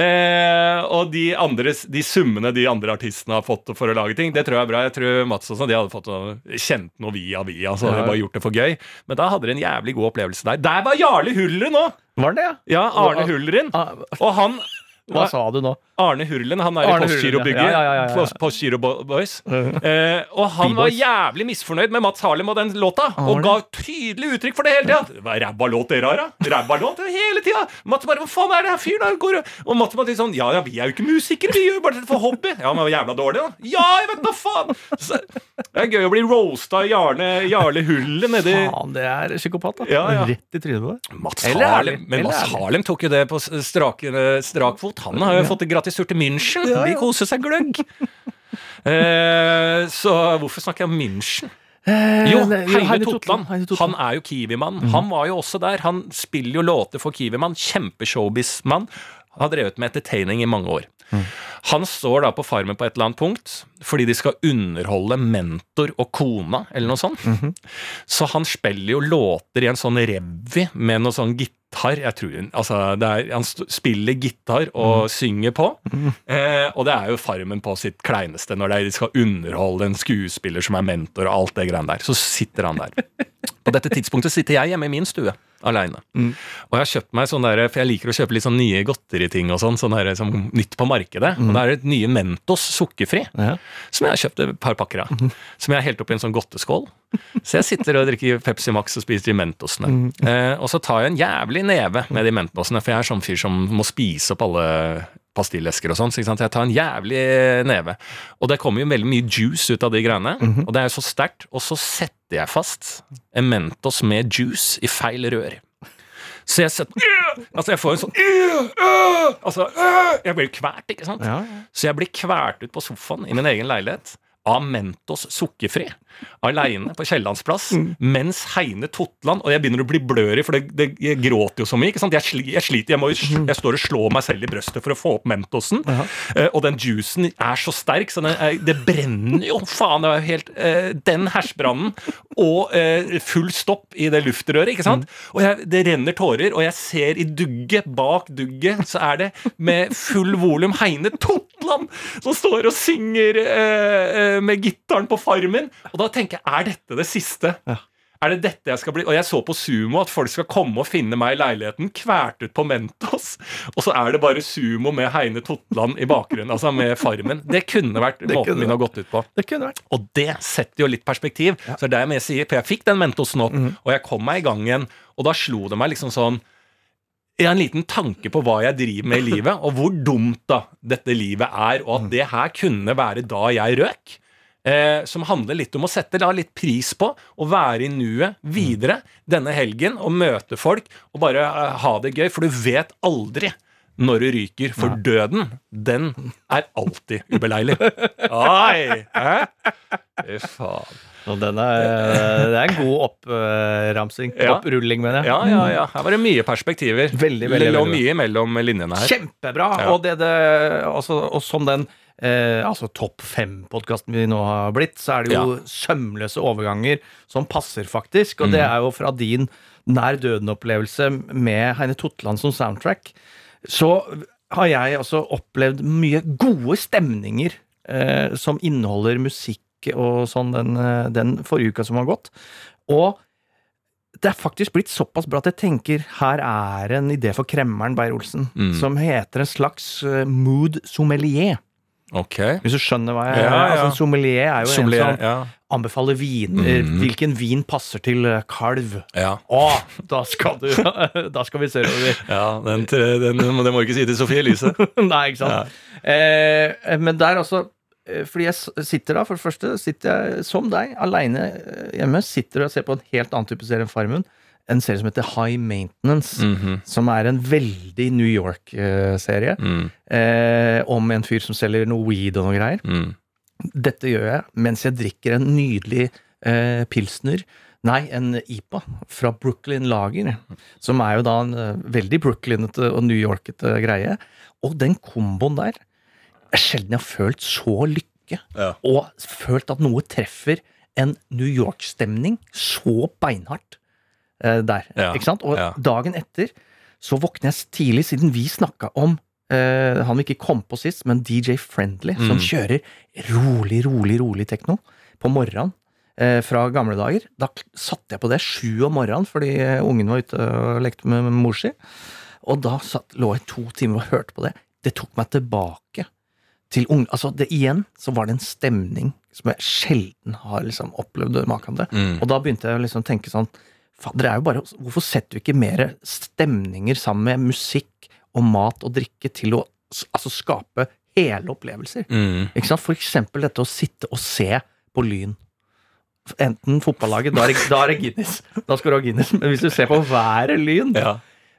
Eh, og de, andre, de summene de andre artistene har fått for å lage ting, det tror jeg er bra. Jeg tror Mats og sånn, de hadde fått noe, kjent noe via via. Så hadde de bare gjort det for gøy. Men da hadde de en jævlig god opplevelse der. Der var Jarle Hulleren nå! Var det, ja? Ja, Arne Hulleren. Ah, Og han Hva sa du nå? Arne Hurlen, han er i Arne Postgirobygget. Ja. Ja, ja. Postgiro Boys. Eh, og han var jævlig misfornøyd med Mats Harlem og den låta, og ga tydelig uttrykk for det hele tida. Hva ræva låt dere har, da? Ræva låt hele tida! Mats bare Hva faen er det her fyren der går og Og Mats bare sånn Ja, ja, vi er jo ikke musikere, vi gjør jo bare dette for hobby. Ja, men jævla dårlig, da. Ja, jeg vet da faen! Så, det er gøy å bli roasta av Jarle, Jarle Hullet nedi Faen, det er psykopat, da. Rett i trynet på deg. Mats Harlem, men Mats. Harlem tok jo det på strak, strak fot. Han har jo fått det gratis tur til München. De koser seg gløgg. Eh, så hvorfor snakker jeg om München? Eh, Jo, Heine Totland. Han er jo Kiwi-mann. Han var jo også der. Han spiller jo låter for Kiwi-mann. Kjempeshowbiz-mann. Har drevet med entertaining i mange år. Han står da på Farmen på et eller annet punkt fordi de skal underholde mentor og kona, eller noe sånt. Så han spiller jo låter i en sånn revy med noe sånn gitar. Jeg tror, altså det er, Han spiller gitar og synger på. Eh, og det er jo Farmen på sitt kleineste, når de skal underholde en skuespiller som er mentor og alt det greiene der. Så sitter han der. På dette tidspunktet sitter jeg hjemme i min stue aleine. Og jeg har kjøpt meg sånn der, for jeg liker å kjøpe litt sånn nye godteriting og sånn, sånn der, som nytt på markedet. Og det er et nye Mentos sukkerfri, Ja. som jeg har kjøpt et par pakker av. Som jeg har helt oppi en sånn godteskål. Så jeg sitter og drikker Pepsi Max og spiser de Mentosene. Eh, og så tar jeg en jævlig neve med de Mentosene, for jeg er sånn fyr som må spise opp alle pastillesker og sånn. Så jeg tar en jævlig neve. Og det kommer jo veldig mye juice ut av de greiene. Og det er jo så sterkt. Og så setter jeg fast en Mentos med juice i feil rør. Så jeg setter Altså, jeg får en sånn Altså, jeg blir kvert, ikke sant? Ja, ja. Så jeg blir kvert ut på sofaen i min egen leilighet av Mentos sukkerfri. Aleine på Kiellandsplass. Mens Heine Totland Og jeg begynner å bli blørig, for det, det, gråter jo så mye. ikke sant? Jeg, sli, jeg sliter, jeg, må, jeg står og slår meg selv i brøstet for å få opp Mentosen. Eh, og den juicen er så sterk, så den, er- det brenner jo! Faen, det var jo helt uh, Den hersbrannen og uh, full stopp i det luftrøret, ikke sant? Og jeg, det renner tårer, og jeg ser i dugget, bak dugget, så er det med full volum Heine Totland som står og synger eh, eh, med gitaren på Farmen. Og da tenker jeg, er dette det siste? Er det dette jeg skal bli? Og jeg så på Sumo at folk skal komme og finne meg i leiligheten, kvært ut på Mentos, og så er det bare Sumo med Heine Totland i bakgrunnen, altså med Farmen. Det kunne vært Det måten min har gått ut på. Det kunne vært. Og det setter jo litt perspektiv. Så det er det jeg sier, for jeg fikk den Mentosen opp, og jeg kom meg i gang igjen, og da slo det meg liksom sånn en liten tanke på hva jeg driver med i livet, og hvor dumt da dette livet er, og at det her kunne være da jeg røk. Eh, som handler litt om å sette da litt pris på å være i nuet videre denne helgen og møte folk og bare eh, ha det gøy, for du vet aldri når du ryker, for døden, den er alltid ubeleilig. Oi! Fy faen. Og den er, det er en god oppramsing. Ja. Opprulling, mener jeg. Ja, ja, ja. Her var det mye perspektiver. Veldig, veldig, Det lå mye mellom linjene her. Kjempebra! Ja. Og, det, det, altså, og som den eh, altså topp fem-podkasten vi nå har blitt, så er det jo sømløse overganger som passer, faktisk. Mm. Og det er jo fra din nær døden-opplevelse med Heine Totland som soundtrack. Så har jeg altså opplevd mye gode stemninger eh, som inneholder musikk og sånn den, eh, den forrige uka som har gått. Og det er faktisk blitt såpass bra at jeg tenker her er en idé for kremmeren Beyer-Olsen, Mm. som heter en slags eh, mood sommelier. Ok. Hvis du skjønner hva jeg Ja, ja. Altså, sommelier er jo Sommelier, en som ja. anbefaler viner. Mm. Hvilken vin passer til eh, kalv? Ja. Å, da skal du Da skal vi sørover. ja den, den, den, det må du ikke si til Sofie Elise. Nei, ikke sant? Eh, men der altså Fordi jeg sitter da, for det første, sitter jeg som deg, aleine hjemme. Sitter og ser på en helt annen type serie enn Farmen. En serie som heter High Maintenance. Mhm. Som er en veldig New York-serie. Mm, Eh, om en fyr som selger noe weed og noe greier. mm. Dette gjør jeg mens jeg drikker en nydelig eh, pilsner. Nei, en IPA fra Brooklyn Lager. Som er jo da en eh, veldig Brooklynete og New Yorkete greie. Og den komboen der er sjelden jeg har følt så lykke. Ja. Og følt at noe treffer en New York-stemning så beinhardt eh, der. Ja, Ikke sant? Og ja. dagen etter så våkner jeg tidlig, siden vi snakka om eh, Han vi ikke kom på sist, men DJ Friendly, som Mm. kjører rolig, rolig, rolig tekno på morgenen. Eh, fra gamle dager. Da satte jeg på det sju om morgenen fordi eh, ungen var ute og lekte med, med mor si. Og da satt, lå jeg to timer og hørte på det. Det tok meg tilbake til unge Altså, det, igjen så var det en stemning som jeg sjelden har liksom opplevd maken til. Mm. Og da begynte jeg å liksom tenke sånn Fader, er jo bare Hvorfor setter du ikke mer stemninger sammen med musikk og mat og drikke til å altså skape hele opplevelser? Mm. Ikke sant? For eksempel dette å sitte og se på Lyn. Enten fotballaget, da er da er det Guinness. Da skal du ha Guinness. Men hvis du ser på været Lyn, Ja.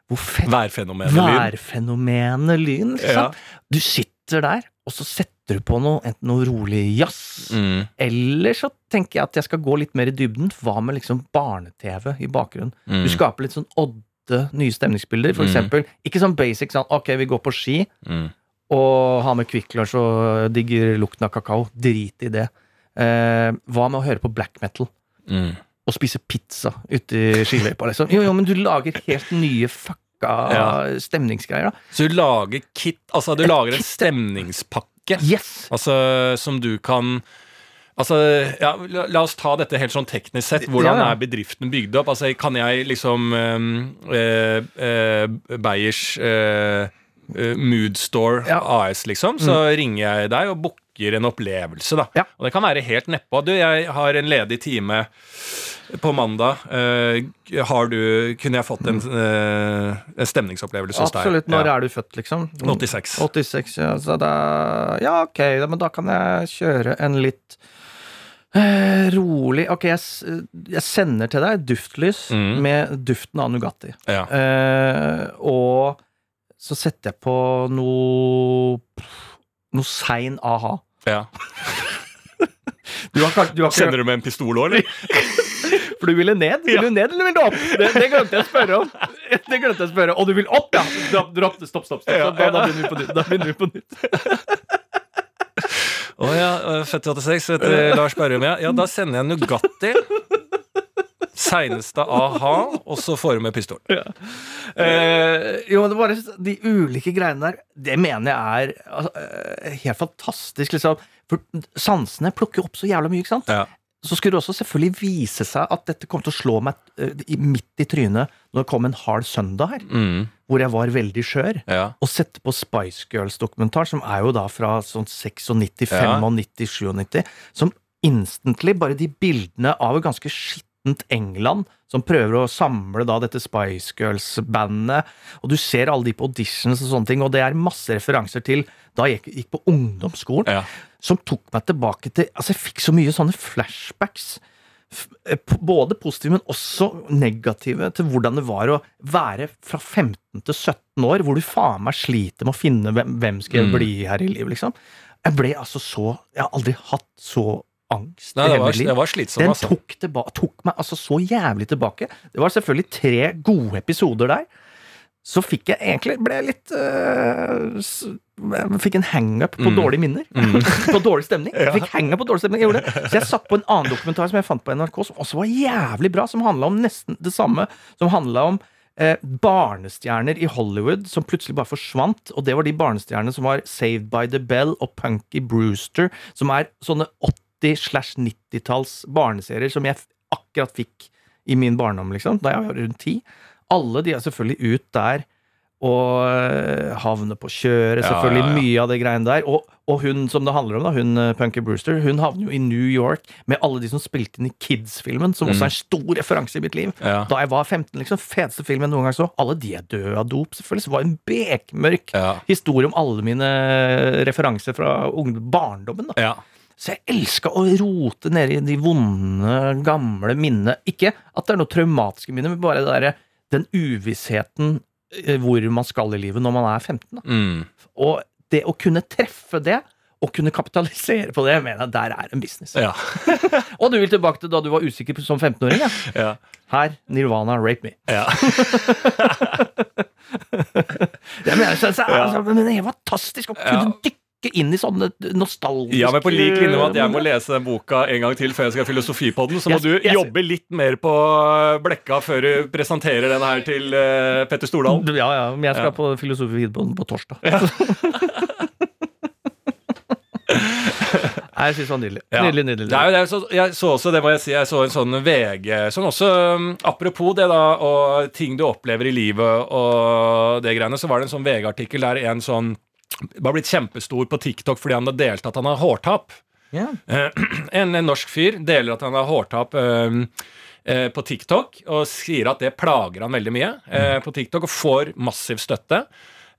hvor fett Værfenomenet Lyn. Værfenomenet Lyn, ikke Ja. Du sitter der, og så setter du på noe, enten noe rolig jazz, Mm. eller så tenker jeg at jeg skal gå litt mer i dybden. Hva med liksom barne-TV i bakgrunnen? Mm. Du skaper litt sånn odde nye stemningsbilder. For Mm. eksempel, ikke sånn basic sånn ok, vi går på ski Mm. og har med Kvikk Lunsj og digger lukten av kakao. Drit i det. Eh, hva med å høre på black metal? Mm. Og spise pizza ute i skiløypa, liksom? Jo, jo, men du lager helt nye fucka Ja. stemningsgreier, da. Så du lager kit Altså, du Et lager en stemningspakke Yes! Altså, som du kan Altså, ja, la, la oss ta dette helt sånn teknisk sett. Hvordan Ja, ja. er bedriften bygd opp? Altså, Kan jeg liksom øh, eh, eh, Beyers øh, Moodstore Ja. Mm. AS, liksom, så ringer jeg deg og booker en opplevelse, da. Ja. Og det kan være helt nedpå. Du, jeg har en ledig time på mandag. Uh, har du Kunne jeg fått en, uh, en stemningsopplevelse hos deg? Absolutt. Når Ja. er du født, liksom? 86. 86, ja. Så da Ja, ok, da, men da kan jeg kjøre en litt eh, rolig Ok, jeg, jeg sender til deg duftlys Mm. med duften av Nugatti. Ja. Eh, og så setter jeg på noe Noe sein a-ha. Ja. Du har, du har Sender du med en pistol òg, eller? For du ville ned? Vil du ned, eller vil du opp? Det, det glemte jeg å spørre om. Det glemte jeg å spørre Og du vil opp, ja! Dropp, dropp, stopp, stopp. stopp. Ja, Da, da begynner vi på nytt. Da begynner vi på nytt. Å ja, øh, født i 86, heter Lars Berrum. Ja. ja, da sender jeg Nugatti. Seineste a-ha, og så får du med pistol. Eh, jo, det er bare de ulike greiene der, det mener jeg er altså, eh, helt fantastisk, liksom. For sansene plukker opp så jævla mye, ikke sant? Ja. Så skulle det også selvfølgelig vise seg at dette kom til å slå meg eh, midt i trynet når det kom en hard søndag her, Mm, hvor jeg var veldig skjør. ja. Og sette på Spice Girls-dokumentar, som er jo da fra sånn 96, Ja. 95, 97, som instantly, bare de bildene av et ganske skittent England, som prøver å samle da dette Spice Girls-bandet, og du ser alle de på auditions og sånne ting, og det er masse referanser til da jeg gikk, på ungdomsskolen, ja. som tok meg tilbake til Altså, jeg fikk så mye sånne flashbacks. Eh, Både positive, men også negative, til hvordan det var å være fra 15 til 17 år, hvor du faen meg sliter med å finne hvem, hvem skal jeg Mm. bli her i livet, liksom. Jeg ble altså så Jeg har aldri hatt så angst Nei, det var, det var slitsomt, Den altså. tok, tilba tok meg altså så jævlig tilbake. Det var selvfølgelig tre gode episoder der. Så fikk jeg egentlig ble jeg litt øh, Fikk en hangup på Mm. dårlige minner. på dårlig stemning. Jeg fikk hangup på dårlig stemning. Jeg gjorde det. Så jeg satt på en annen dokumentar som jeg fant på NRK, som også var jævlig bra, som handla om nesten det samme. Som handla om eh, barnestjerner i Hollywood som plutselig bare forsvant. Og det var de barnestjernene som var Saved by the Bell og Punky Brewster, som er sånne 80-90-talls barneserier som jeg akkurat fikk i min barndom, liksom, da jeg var rundt ti. Alle de er selvfølgelig ut der og øh, havner på kjøret, Ja, selvfølgelig. ja, ja. Mye av det greiene der. Og, og hun som det handler om, da, hun øh, Punky Brewster, hun havner jo i New York med alle de som spilte inn i Kids-filmen, som også er en stor referanse i mitt liv. Mm. Ja. Da jeg var 15, liksom. Feteste film jeg noen gang så. Alle de er døde av dop, selvfølgelig. Så det var en bekmørk Ja. historie om alle mine referanser fra barndommen. da ja. Så jeg elska å rote nedi i de vonde, gamle minnene. Ikke at det er noe traumatiske minner, men bare det derre- den uvissheten eh, hvor man skal i livet når man er 15. Da. Mm. Og det å kunne treffe det, og kunne kapitalisere på det, mener jeg der er en business. Ja. Og du vil tilbake til da du var usikker som 15-åring? Ja. ja. Her, Nirvana, rape me. ja. Jeg mener, så, så, altså, men det er fantastisk å kunne dykke dykke inn i sånne nostalgiske Ja, men på lik linje med at jeg må lese den boka en gang til før jeg skal ha filosofi på den, så må Yes, du yes. jobbe litt mer på blekka før du presenterer den her til uh, Petter Stordalen. Ja, ja, men jeg skal Ja. på filosofi på, på torsdag. Nei, jeg synes det var nydelig. Ja. Nydelig, nydelig. Det er jo det, så, jeg så også, det må jeg si, jeg så en sånn VG Sånn også, um, apropos det, da, og ting du opplever i livet og det greiene, så var det en sånn VG-artikkel der en sånn var blitt kjempestor på TikTok fordi han har delt at han har hårtap. Ja. Eh, en, en norsk fyr deler at han har hårtap eh, eh, på TikTok, og sier at det plager han veldig mye eh, på TikTok, og får massiv støtte.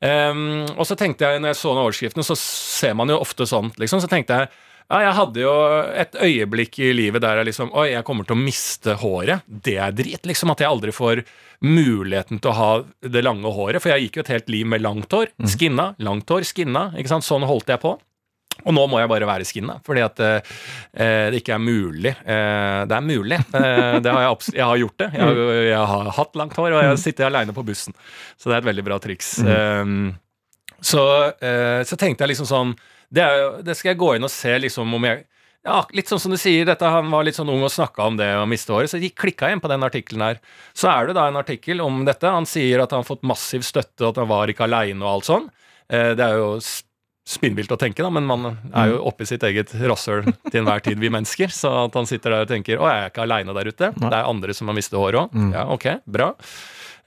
Um, og så tenkte jeg, når jeg så den overskriften, så ser man jo ofte sånt, liksom. Så tenkte jeg ja, jeg hadde jo et øyeblikk i livet der jeg liksom Oi, jeg kommer til å miste håret. Det er drit, liksom. At jeg aldri får muligheten til å ha det lange håret. For jeg gikk jo et helt liv med langt hår. Skinna, langt hår, skinna. Ikke sant? Sånn holdt jeg på. Og nå må jeg bare være skinna, fordi at eh, det ikke er mulig. Eh, det er mulig. Eh, det har jeg, jeg har gjort det. Jeg, har- jeg har hatt langt hår, og jeg sitter aleine på bussen. Så det er et veldig bra triks. Eh, så, eh, så tenkte jeg liksom sånn det, er, det skal jeg gå inn og se liksom om jeg ja, Litt sånn som du sier, dette, han var litt sånn ung og snakka om det å miste håret, så jeg klikka igjen på den artikkelen her. Så er det da en artikkel om dette. Han sier at han har fått massiv støtte, og at han var ikke aleine og alt sånn. Eh, det er jo spinnvilt å tenke, da, men man er jo oppi sitt eget rasshøl til enhver tid, vi mennesker. Så at han sitter der og tenker 'Å, jeg er ikke aleine der ute'. Det er andre som har mistet håret òg. Ja, ok, bra.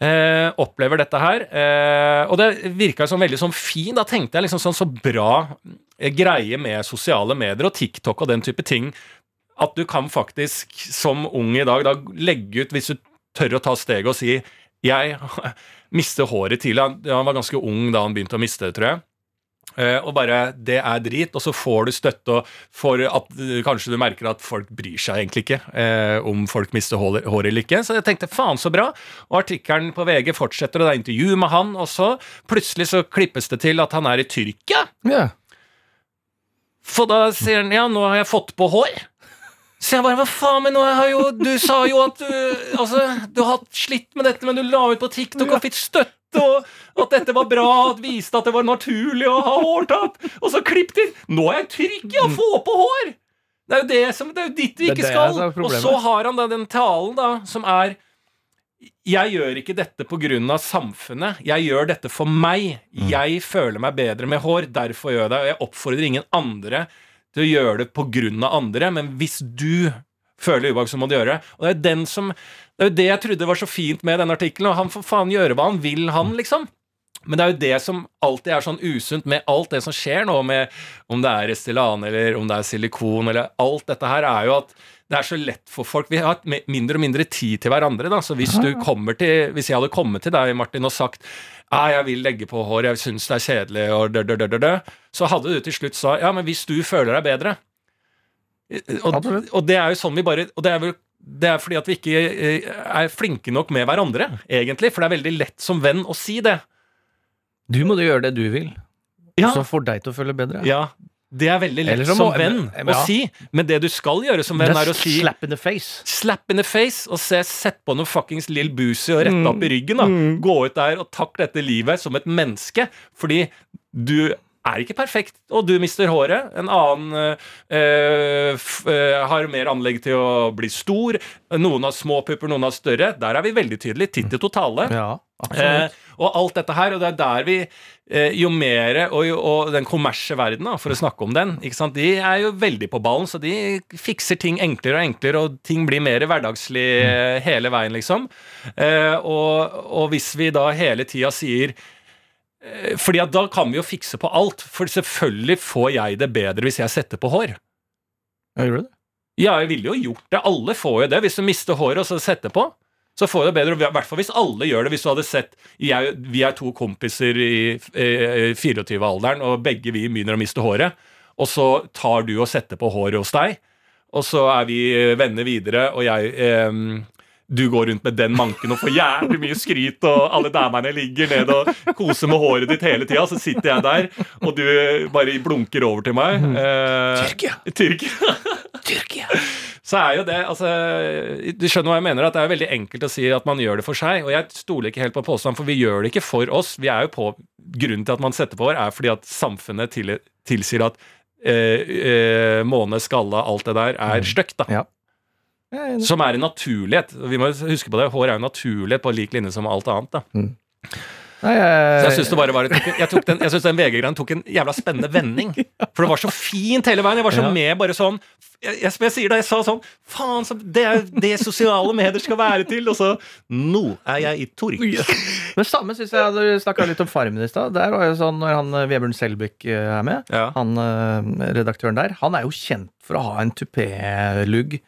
Eh, opplever dette her. Eh, og det virka som veldig sånn fin. Da tenkte jeg liksom sånn så bra eh, greie med sosiale medier og TikTok og den type ting. At du kan faktisk, som ung i dag, da legge ut, hvis du tør å ta steget og si 'Jeg mister håret tidlig'. Han var ganske ung da han begynte å miste det, tror jeg. Eh, og bare Det er drit, og så får du støtte og for at kanskje du merker at folk bryr seg egentlig ikke eh, om folk mister hår, hår eller ikke. Så jeg tenkte faen så bra. Og artikkelen på VG fortsetter, og det er intervju med han, og så plutselig så klippes det til at han er i Tyrkia. Yeah. For da sier han ja, nå har jeg fått på hår. Så jeg bare hva faen, men nå har jo Du sa jo at du Altså, du har hatt slitt med dette, men du la ut på TikTok og fikk støtte, og at dette var bra, at viste at det var naturlig å ha hårtap. Og så klipp til Nå er jeg trygg i å få på hår! Det er jo det som Det er jo dit vi ikke skal. Og så har han da den talen, da, som er jeg gjør ikke dette pga. samfunnet. Jeg gjør dette for meg. Jeg føler meg bedre med hår, derfor gjør jeg det. Og jeg oppfordrer ingen andre til å gjøre det pga. andre, men hvis du føler ubehag, så må du gjøre det. Og det er, den som, det er jo det jeg trodde var så fint med den artikkelen, og han får faen gjøre hva han vil, han, liksom. Men det er jo det som alltid er sånn usunt med alt det som skjer nå, med om det er Restylane eller om det er silikon eller alt dette her, er jo at det er så lett for folk. Vi har hatt mindre og mindre tid til hverandre. da, så hvis du kommer til, hvis jeg hadde kommet til deg, Martin, og sagt ah, jeg vil legge på hår, jeg syns det er kjedelig, og dø, dø, dø, dø, så hadde du til slutt sa ja, men hvis du føler deg bedre og, og det er jo sånn vi bare Og det er vel det er fordi at vi ikke eh, er flinke nok med hverandre, egentlig. For det er veldig lett som venn å si det. Du må jo gjøre det du vil, Ja, så får deg til å føle bedre. ja det er veldig lett som, som venn ja. å si. Men det du skal gjøre som venn, er å si slap in the face. Slap in the face og se, sett på noe fuckings Lill Boozy og rette Mm. opp i ryggen. da Gå ut der og takk dette livet som et menneske. Fordi du er ikke perfekt, og du mister håret. En annen øh, eh, har mer anlegg til å bli stor. Noen har små pupper, noen har større. Der er vi veldig tydelige. Titt i totale. Ja, Eh, og alt dette her, og det er der vi eh, Jo mer og, jo- og den kommersie verden, da, for å snakke om den, de er jo veldig på ballen, så de fikser ting enklere og enklere, og ting blir mer hverdagslig eh, hele veien, liksom. Eh, og, og hvis vi da hele tida sier fordi at da kan vi jo fikse på alt. For selvfølgelig får jeg det bedre hvis jeg setter på hår. Ja, gjør du det? Ja, jeg ville jo gjort det. Alle får jo det. Hvis du mister håret og så setter på, så får du det bedre. I hvert fall hvis alle gjør det. Hvis du hadde sett jeg, Vi er to kompiser i i 24-alderen, og begge vi begynner å miste håret. Og så tar du og setter på håret hos deg, og så er vi eh, venner videre, og jeg eh, du går rundt med den manken og får jævlig mye skryt, og alle damene ligger ned og koser med håret ditt hele tida. Så sitter jeg der, og du bare blunker over til meg. Eh, Tyrkia. Tyrkia. Tyrkia! så er jo det altså, Du skjønner hva jeg mener? At det er veldig enkelt å si at man gjør det for seg. Og jeg stoler ikke helt på påstanden, for vi gjør det ikke for oss. Vi er jo på grunnen til at man setter på hår, er fordi at samfunnet til, tilsier at eh, eh, måne, skalla, alt det der er stygt. da. Ja. Jeg. Som er en naturlighet. Vi må huske på det. Hår er jo en naturlighet på lik linje som alt annet. da. Nei, Så jeg jeg, syns det bare var jeg, jeg, tok den, jeg synes den VG-greien tok en jævla spennende vending. For det var så fint hele veien. Jeg var så Ja. med bare sånn jeg, jeg, jeg sier det, jeg sa sånn Faen, så det er det sosiale medier skal være til. Og så Nå er jeg i torg. Men samme syns jeg Du snakka litt om Farmen i stad. Der var jo sånn når han eh, Vebjørn Selbekk eh, er med, Ja. han eh, redaktøren der, han er jo kjent for å ha en tupé-lugg.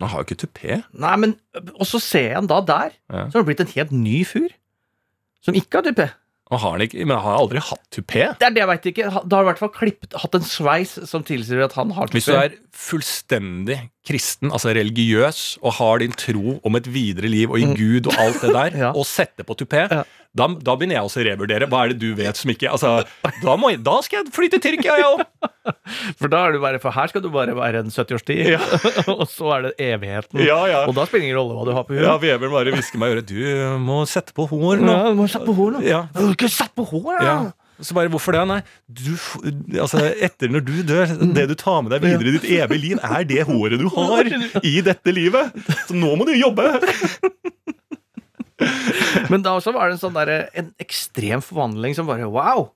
Han har jo ikke tupé. Nei, men Og så ser jeg han da der, Ja. så har det blitt en helt ny fyr. Som ikke har tupé. Og har han ikke, men han har aldri hatt tupé. Det er det jeg veit ikke. Da har i hvert fall klippet, hatt en sveis som tilsier at han har tupé. Hvis du er fullstendig kristen, altså religiøs, og har din tro om et videre liv og i Gud og alt det der, Mm. Ja. og setter på tupé, Ja. da, da begynner jeg også å revurdere. Hva er det du vet som ikke altså, da, må jeg, da skal jeg flytte til Tyrkia, jeg òg! For da er du bare For her skal du bare være en 70-årstid, og så er det evigheten. Ja, ja. Og da spiller det ingen rolle hva du har på huet. Ja, Vebjørn bare hvisker meg i øret. Du må sette på hår nå. Ja, du må sette på hår nå. Ja. Du har ikke sette på hår, Ja. Så bare, hvorfor det? Nei, du, altså, etter når du dør, det du tar med deg videre i ditt evige liv, er det håret du har i dette livet. Så nå må du jobbe! Men da også var det en sånn der, en ekstrem forvandling som bare wow!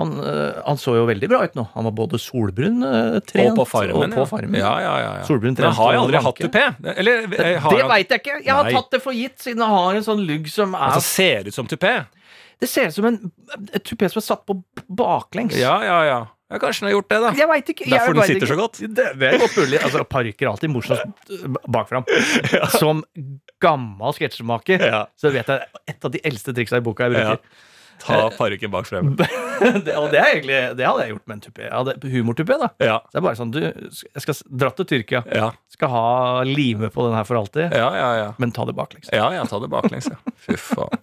Han, øh, han så jo veldig bra ut nå. Han var både solbrun, øh, trent og på farmen. og på farmen. Ja, ja, ja, ja. Solbrun Men har jeg aldri hatt tupé? Eller eh, har Det han veit jeg ikke! Jeg har Nei. tatt det for gitt, siden jeg har en sånn lugg som er Altså ser ut som tupé? Det ser ut som en et tupé som er satt på baklengs. Ja, ja, ja. ja. Kanskje den har gjort det, da. Jeg vet ikke. jeg Derfor den vet sitter ikke. så godt. Det, det er godt mulig. Altså, Parykker er alltid morsomt bakfram. Ja. Som gammel sketsjemaker Ja. så vet jeg et av de eldste triksa i boka jeg Ja. bruker. Ta parykken bak frem. det, og det, er egentlig, det hadde jeg gjort med en tupé. Jeg hadde Humortupé, da. Ja, Så det er bare sånn, du, jeg skal dra til Tyrkia. ja, Skal ha lime på den her for alltid. ja. ja, ja. Men ta det baklengs. Ja, ja, ta det baklengs, ja. Fy faen.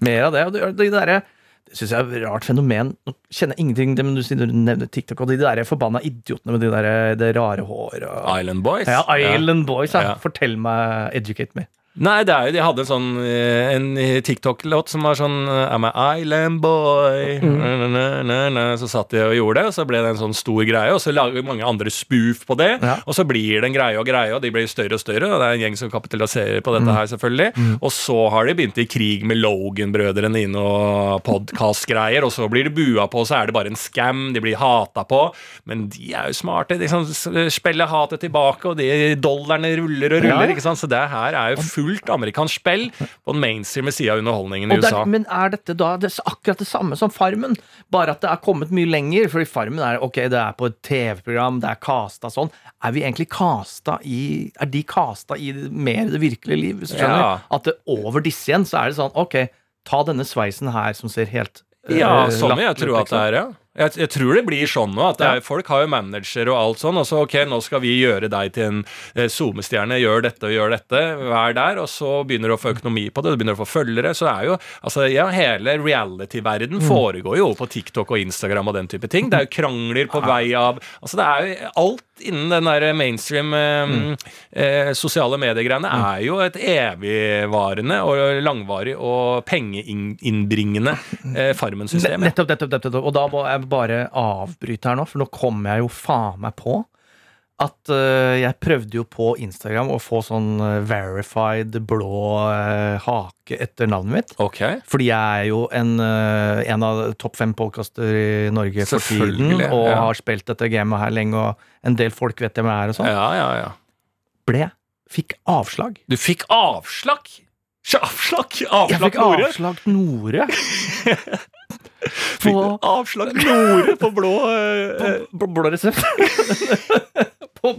Mer av det. Og det, det, derre- det syns jeg er et rart fenomen. Nå kjenner jeg ingenting det, men du du nevner TikTok og de der forbanna idiotene med de der, det rare håret. Island Boys. Ja, Island Boys. Ja. Ja. Fortell meg, educate me. Nei, det er jo, de hadde en sånn eh, En TikTok-låt som var sånn eh, I'm a island boy Mm. na, na, na. Så satt de og gjorde det, og så ble det en sånn stor greie. Og så lager mange andre spoof på det, Ja. og så blir det en greie og greie, og de blir større og større. Og det er en gjeng som kapitaliserer på Mm. dette her, selvfølgelig. Og så har de begynt i krig med Logan-brødrene inn og podkast-greier, og så blir de bua på, og så er det bare en scam. De blir hata på. Men de er jo smarte. De liksom spiller hatet tilbake, og de dollarene ruller og ruller. Ja. ikke sant? Så det her er jo fullt amerikansk spill på den mainstream sida av underholdningen i USA. men er dette da det er akkurat det samme som Farmen? Bare at det er kommet mye lenger. For Farmen er ok, det er på et TV-program, det er casta sånn. Er vi egentlig casta i Er de casta i mer det virkelige liv? Hvis du skjønner? Ja. At det over disse igjen, så er det sånn ok, ta denne sveisen her som ser helt Ja, eh, sånn vil jeg tro at det er, ja. Jeg, jeg tror det blir sånn nå. at er, Ja. Folk har jo manager og alt sånn. Og så ok, nå skal vi gjøre deg til en eh, SoMe-stjerne. Gjør dette og gjør dette. Vær der. Og så begynner du å få økonomi på det. Du begynner å få følgere. Så er jo altså ja, Hele reality-verden Mm. foregår jo på TikTok og Instagram og den type ting. Det er jo krangler på vei av Altså det er jo alt innen den der mainstream eh, Mm. eh, sosiale mediegreiene er jo et evigvarende og langvarig og pengeinnbringende eh, Farmen-system. Nettopp, nettopp, nettopp. Og da må jeg bare avbryte her nå, for nå kommer jeg jo faen meg på at uh, jeg prøvde jo på Instagram å få sånn eh, verified blå uh, hake etter navnet mitt. Okay. Fordi jeg er jo en, uh, en av topp fem podkaster i Norge for tiden. Og ja. har spilt dette gamet her lenge, og en del folk vet hvem jeg er og sånn. Ja, ja, ja. Ble Fikk avslag. Du fikk avslag? Avslag? Avslag? Nore? Jeg fikk avslag Nore. Fikk på- avslag Nore på blå eh, På blå resept. på,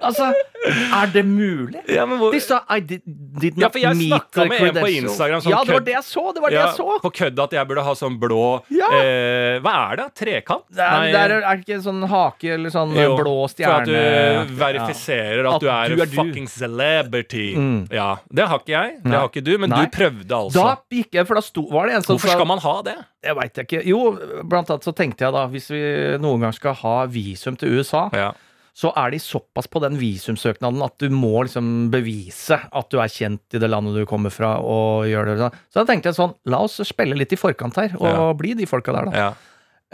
altså, er det mulig? Ja, men hvor De sa I did, did Ja, not jeg meet the credentials. Instagram som Ja, det var det jeg så! Det var det ja, jeg så! På kødd at jeg burde ha sånn blå Ja. eh, Hva er det? Trekant? Det er, det er, det ikke sånn hake eller sånn jo, blå For at du verifiserer at, At du er, du er du. fucking celebrity. Mm. Ja, Det har ikke jeg. Det har ikke du, men Nei. du prøvde altså. Da gikk jeg, for da sto, var det en som Hvorfor skal man ha det? Jeg veit ikke. Jo, blant annet så tenkte jeg da, hvis vi noen gang skal ha visum til USA, Ja. Så er de såpass på den visumsøknaden at du må liksom bevise at du er kjent i det landet du kommer fra. og gjør det. Så da tenkte jeg sånn, la oss spille litt i forkant her, og Ja. bli de folka der, da. Ja.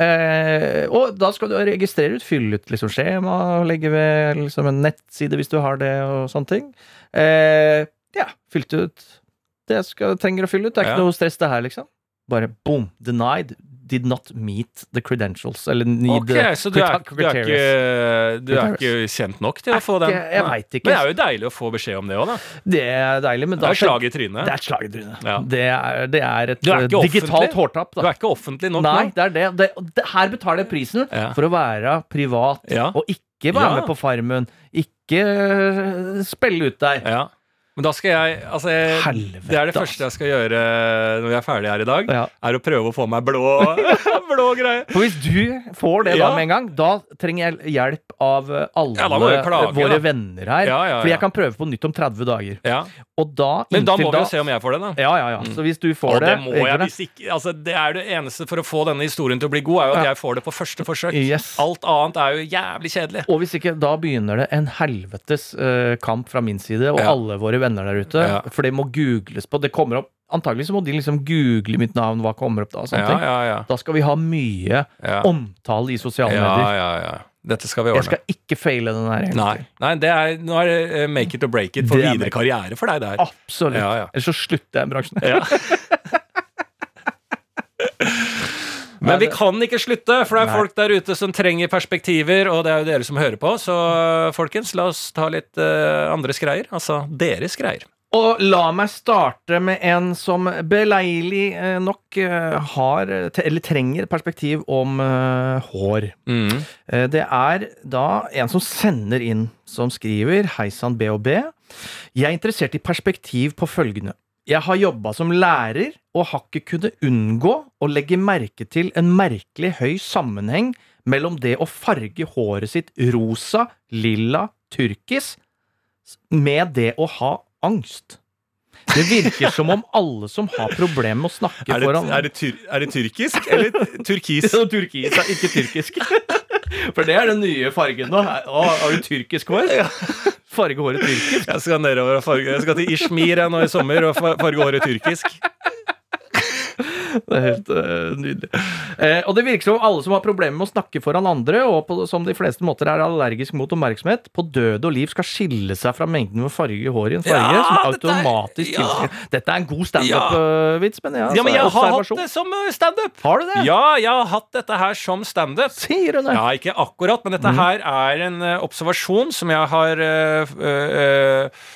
Eh, og da skal du registrere ut, fylle ut liksom skjema, legge ved liksom en nettside hvis du har det, og sånne ting. Eh, ja, fylte ut det jeg skal, trenger å fylle ut. Det er ikke Ja. noe stress, det her, liksom. Bare boom, denied. Did not meet the credentials. Eller need Ok, the så du er, du er, ikke, du er ikke kjent nok til å få den? Jeg vet ikke. Men det er jo deilig å få beskjed om det òg, da. Det er deilig, men Det er slag i trynet. Det er et slag i trynet. Ja. Det, er, det er et er eh, digitalt hårtapp. Da. Du er ikke offentlig nok Nei, det er det. det, her betaler jeg prisen Ja. for å være privat Ja. og ikke være med på Farmen. Ikke øh, spille ut der. Ja. Men da skal jeg Altså, jeg, det er det første jeg skal gjøre når vi er ferdige her i dag. Ja. Er å prøve å få meg blå, blå greier. For hvis du får det da med en gang, da trenger jeg hjelp av øh, alle klage, våre da. venner her. Fordi jeg kan prøve på nytt om 30 dager. Da Men da må vi jo se om jeg får det, da. Ja, ja, ja. Så hvis du får Og det det, må jeg ikke altså, Det er det eneste for å få denne historien til å bli god, er jo at jeg får det på første forsøk. Yes. Alt annet er jo jævlig kjedelig. Og hvis ikke, da begynner det en helvetes uh, kamp fra min side og alle våre venner der ute. Ja. For det må googles på. Det kommer opp Antagelig så må de liksom google mitt navn, hva kommer opp da? sånne Ja, ting. ja, ja. Da skal vi ha mye omtale i sosiale medier. ja, ja. Dette skal vi Jeg skal ikke feile den her. Nei, Nei det er, nå er det eh, make it or break it for Det er videre karriere for deg der. Absolutt. Ja, ja. Ellers så slutter jeg i bransjen. Ja. Men vi kan ikke slutte, for det er folk der ute som trenger perspektiver, og det er jo dere som hører på. Så folkens, la oss ta litt uh, andres greier. Altså deres greier. Og la meg starte med en som beleilig eh, nok eh, har, eller trenger perspektiv om uh, hår. Mm. Det er da en som sender inn, som skriver Hei sann, BHB. Jeg er interessert i perspektiv på følgende. Jeg har jobba som lærer og har ikke kunnet unngå å legge merke til en merkelig høy sammenheng mellom det å farge håret sitt rosa, lilla, turkis med det å ha angst. Det virker som om alle som har problemer med å snakke Er, det, foran er, det er det tyrkisk eller turkis? turkis, ikke tyrkisk. For det er den nye fargen nå. Å, har du tyrkisk hår? Farge håret tyrkisk. Jeg skal nedover og farge Jeg skal til Ishmir nå i sommer og farge håret tyrkisk. Det er helt uh, nydelig. Uh, og det virker som om alle som har problemer med å snakke foran andre, og på, som de fleste måter er allergisk mot oppmerksomhet, på død og liv skal skille seg fra mengden med farge i hår i en farge Ja, som dette er- automatisk ja. tilsier Dette er en god standup-vits, men ja. Ja, men altså, jeg har hatt det som eh, standup! Har du det? Ja, jeg har hatt dette her som standup. Sier du det? Ja, ikke akkurat, men dette dette her er en observasjon som jeg har eh, eh,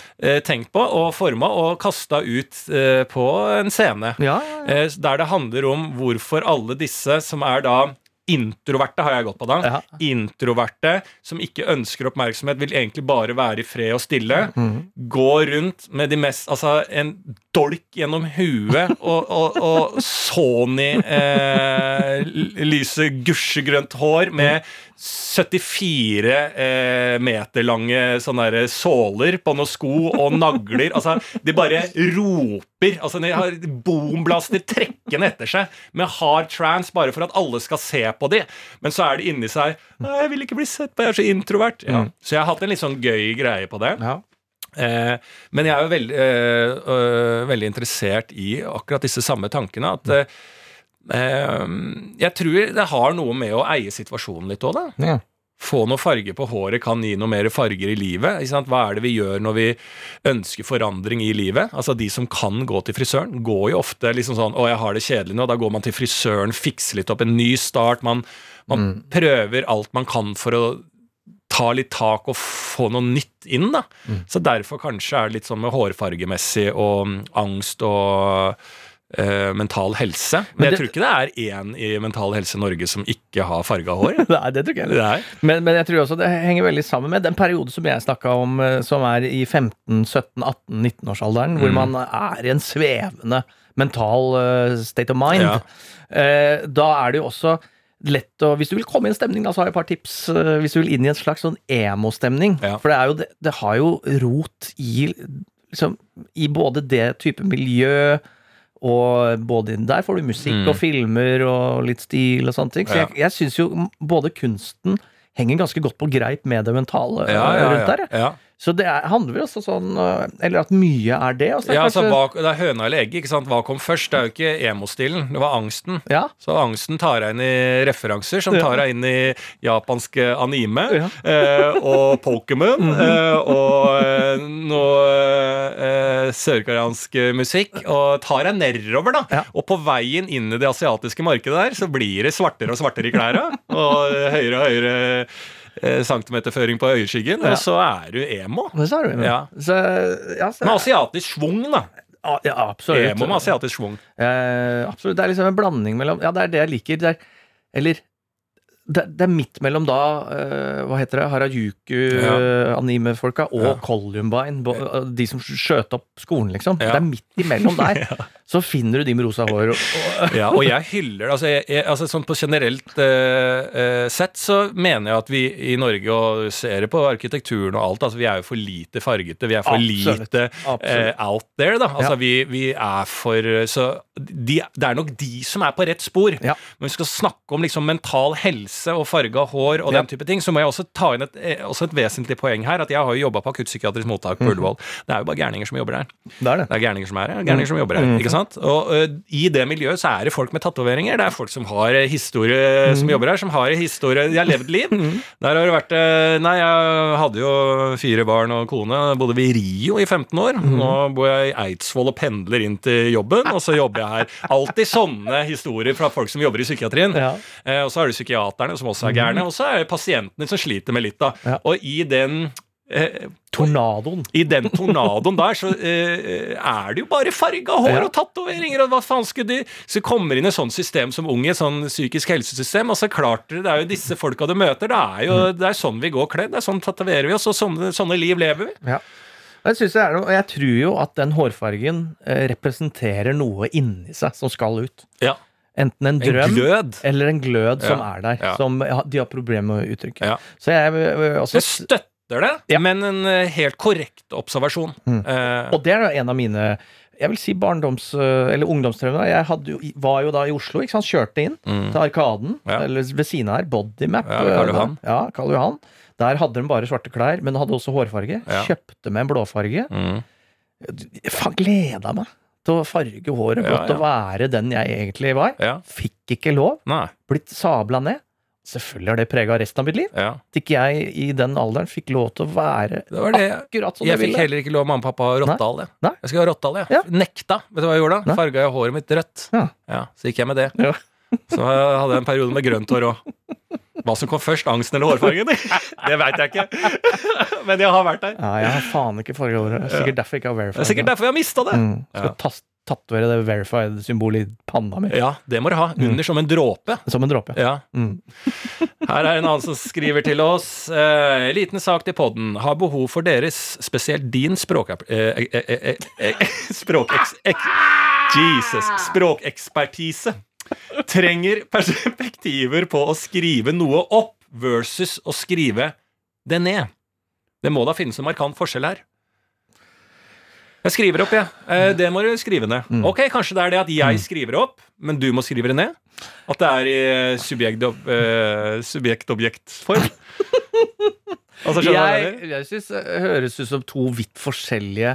tenkt på og forma og kasta ut eh, på en scene. Ja, ja. Eh, der det handler om hvorfor alle disse som er da Introverte har jeg gått på da. Ja. Introverte som ikke ønsker oppmerksomhet, vil egentlig bare være i fred og stille. Mm. Gå rundt med de mest Altså en dolk gjennom huet og, og, og Sony eh, lyse gusjegrønt hår med 74 eh, meter lange sånne der såler på noen sko og nagler. Altså, de bare roper. Altså, de har boomblaster trekkende etter seg med hard trans bare for at alle skal se på de. Men så er det inni seg «Nei, 'Jeg vil ikke bli sett på, jeg er så introvert'. Ja. Så jeg har hatt en litt sånn gøy greie på det. ja. Eh, men jeg er jo veldig, eh, veldig interessert i akkurat disse samme tankene. At eh, eh, jeg tror det har noe med å eie situasjonen litt òg, da. ja. Få noe farge på håret kan gi noe mer farger i livet. Hva er det vi gjør når vi ønsker forandring i livet? Altså De som kan gå til frisøren, går jo ofte liksom sånn 'Å, jeg har det kjedelig nå.' Da går man til frisøren, fikser litt opp en ny start. Man, man prøver alt man kan for å ta litt tak og få noe nytt inn. da. Så derfor kanskje er det litt sånn med hårfargemessig og mm, angst og eh, mental helse. Men, Men jeg det- tror ikke det er én i Mental Helse Norge som ikke har farga hår. Nei, det tror ikke jeg. Men, men jeg tror også det henger veldig sammen med den periode som jeg snakka om, eh, som er i 15-17-18-19-årsalderen, hvor Mm. man er i en svevende mental uh, state of mind. Ja. Uh, da er det jo også lett å Hvis du vil komme i en stemning, da, så har jeg et par tips. hvis du vil inn i en slags sånn emo-stemning. Ja. For det, er jo, det, det har jo rot i liksom, I både det type miljø og både Der får du musikk Mm. og filmer og litt stil og sånne ting. Så jeg, jeg syns jo både kunsten henger ganske godt på greip med det mentale rundt der. ja. Så det er, handler vel også sånn eh, Eller at mye er det. Er ja altså, kanskje, hva, Det er høna eller egget. ikke sant? Hva kom først? Det er jo ikke emo-stilen, det var angsten. ja, Så angsten tar deg inn i referanser, som tar deg inn i japansk eh, anime Ja. eh, og Pokémon eh, og eh, noe eh, sørkoreansk musikk, og tar deg nedover, da. Ja. Og på veien inn i det asiatiske markedet der, så blir det svartere og svartere i klærne, og høyere og høyere centimeterføring på øyeskyggen, Ja. og så er du emo. Så er du. Ja. Så, ja, så, Med asiatisk schwung, da. ja, ja, absolutt. Emo med asiatisk schwung. Eh, absolutt. Det er liksom en blanding mellom Ja, det er det jeg liker. Det er, eller det, det er midt mellom da uh, Hva heter det? Ja. Harajuku-anime-folka og Ja. Columbine. eh, De som skjøt opp skolen, liksom. Ja. Det er midt imellom der. Så finner du de med rosa hår. Og, Ja, og jeg hyller. Altså, jeg, jeg, altså sånn på generelt uh, uh, sett så mener jeg at vi i Norge, og ser det på arkitekturen og alt, altså vi er jo for lite fargete. Vi er for Absolutt. lite eh, out there, da. Altså vi, vi er for Så de, det er nok de som er på rett spor. Men vi skal snakke om liksom mental helse og farga hår og Ja. den type ting, så må jeg også ta inn et, eh, også et vesentlig poeng her. At jeg har jo jobba på akuttpsykiatrisk mottak Mhm. på Ullevål. Det er jo bare gærninger som jobber der. det er det. Det er gærninger som er her. Gærninger som jobber her, Mm. ikke sant? Og ø, i det miljøet så er det folk med tatoveringer. Det er folk som har eh, historie, Mm. som jobber her, som har historie De har levd liv. Der har det vært Nei, jeg hadde jo fire barn og kone. Bodde vi i Rio i 15 år. Nå bor jeg i Eidsvoll og pendler inn til jobben, og så jobber jeg her. Alltid sånne historier fra folk som jobber i psykiatrien. Ja. Eh, og så er det psykiaterne som også er gærne, og så er det pasientene som sliter med litt, da. Ja. Og i den eh, Tornadoen. i den tornadoen der, så eh, er det jo bare farga hår Ja. og tatoveringer, og hva faen skulle de Så kommer inn i et sånt system som ung, i et sånn psykisk helsesystem, og så klart det er jo disse folka du møter, det er jo det er sånn vi går kledd, det er sånn tatoverer vi oss, og sånne, sånne liv lever vi. Ja. Jeg, synes det er noe, jeg tror jo at den hårfargen eh, representerer noe inni seg som skal ut. Ja. Enten en En drøm glød. eller en glød som er der. Som de har problemer med å uttrykke. Så jeg også Jeg støtter det, Ja. men en eh, helt korrekt observasjon. Mm. Uh, Og det er jo en av mine jeg vil si barndoms- eller ungdomstraumer. Jeg hadde var jo da i Oslo, ikke sant? kjørte inn mm. til Arkaden, Ja. eller ved siden av her, Bodymap. Ja, Karl Johan. Ja, Karl Johan. Der hadde de bare svarte klær, men hadde også hårfarge. Kjøpte med en blåfarge. Mm. Faen, gleda meg å farge håret blått og være den jeg egentlig var. Fikk ikke lov. Nei. Blitt sabla ned. Selvfølgelig har det prega resten av mitt liv. Ja. At ikke jeg i den alderen fikk lov til å være Det var det. akkurat som Jeg jeg fikk heller ikke lov av mamma og pappa å ha rottehall. jeg. Jeg skulle ha rottehall, jeg. Ja. Nekta. Vet du hva jeg gjorde da? Farga jeg håret mitt rødt. Ja. Så gikk jeg med det. Ja. Så hadde jeg en periode med grønt hår òg. Hva som kom først, angsten eller hårfargen? Det veit jeg ikke. Men jeg har vært der. Ja, jeg har faen ikke farga håret. Sikkert derfor jeg ikke har verified. er sikkert derfor jeg har mista det. Mm. Skal Ja. tatovere det verified-symbolet i panna mi. Ja, det må du ha. Under som en dråpe. Som en dråpe. Ja. Mm. Her er en annen som skriver til oss. Eh, liten sak til podden. Har behov for deres, spesielt din språk... Eh, eh, eh, eh, eh, språkeks... Jesus. Språkekspertise. Trenger perspektiver på å skrive noe opp versus å skrive det ned. Det må da finnes en markant forskjell her. Jeg skriver opp, jeg. Ja. det må du skrive ned. Mm. Ok, Kanskje det er det at jeg skriver opp, men du må skrive det ned? At det er i eh, subjekt- eh, subjekt-objekt-form? altså, jeg Jeg, jeg syns det høres ut som to vidt forskjellige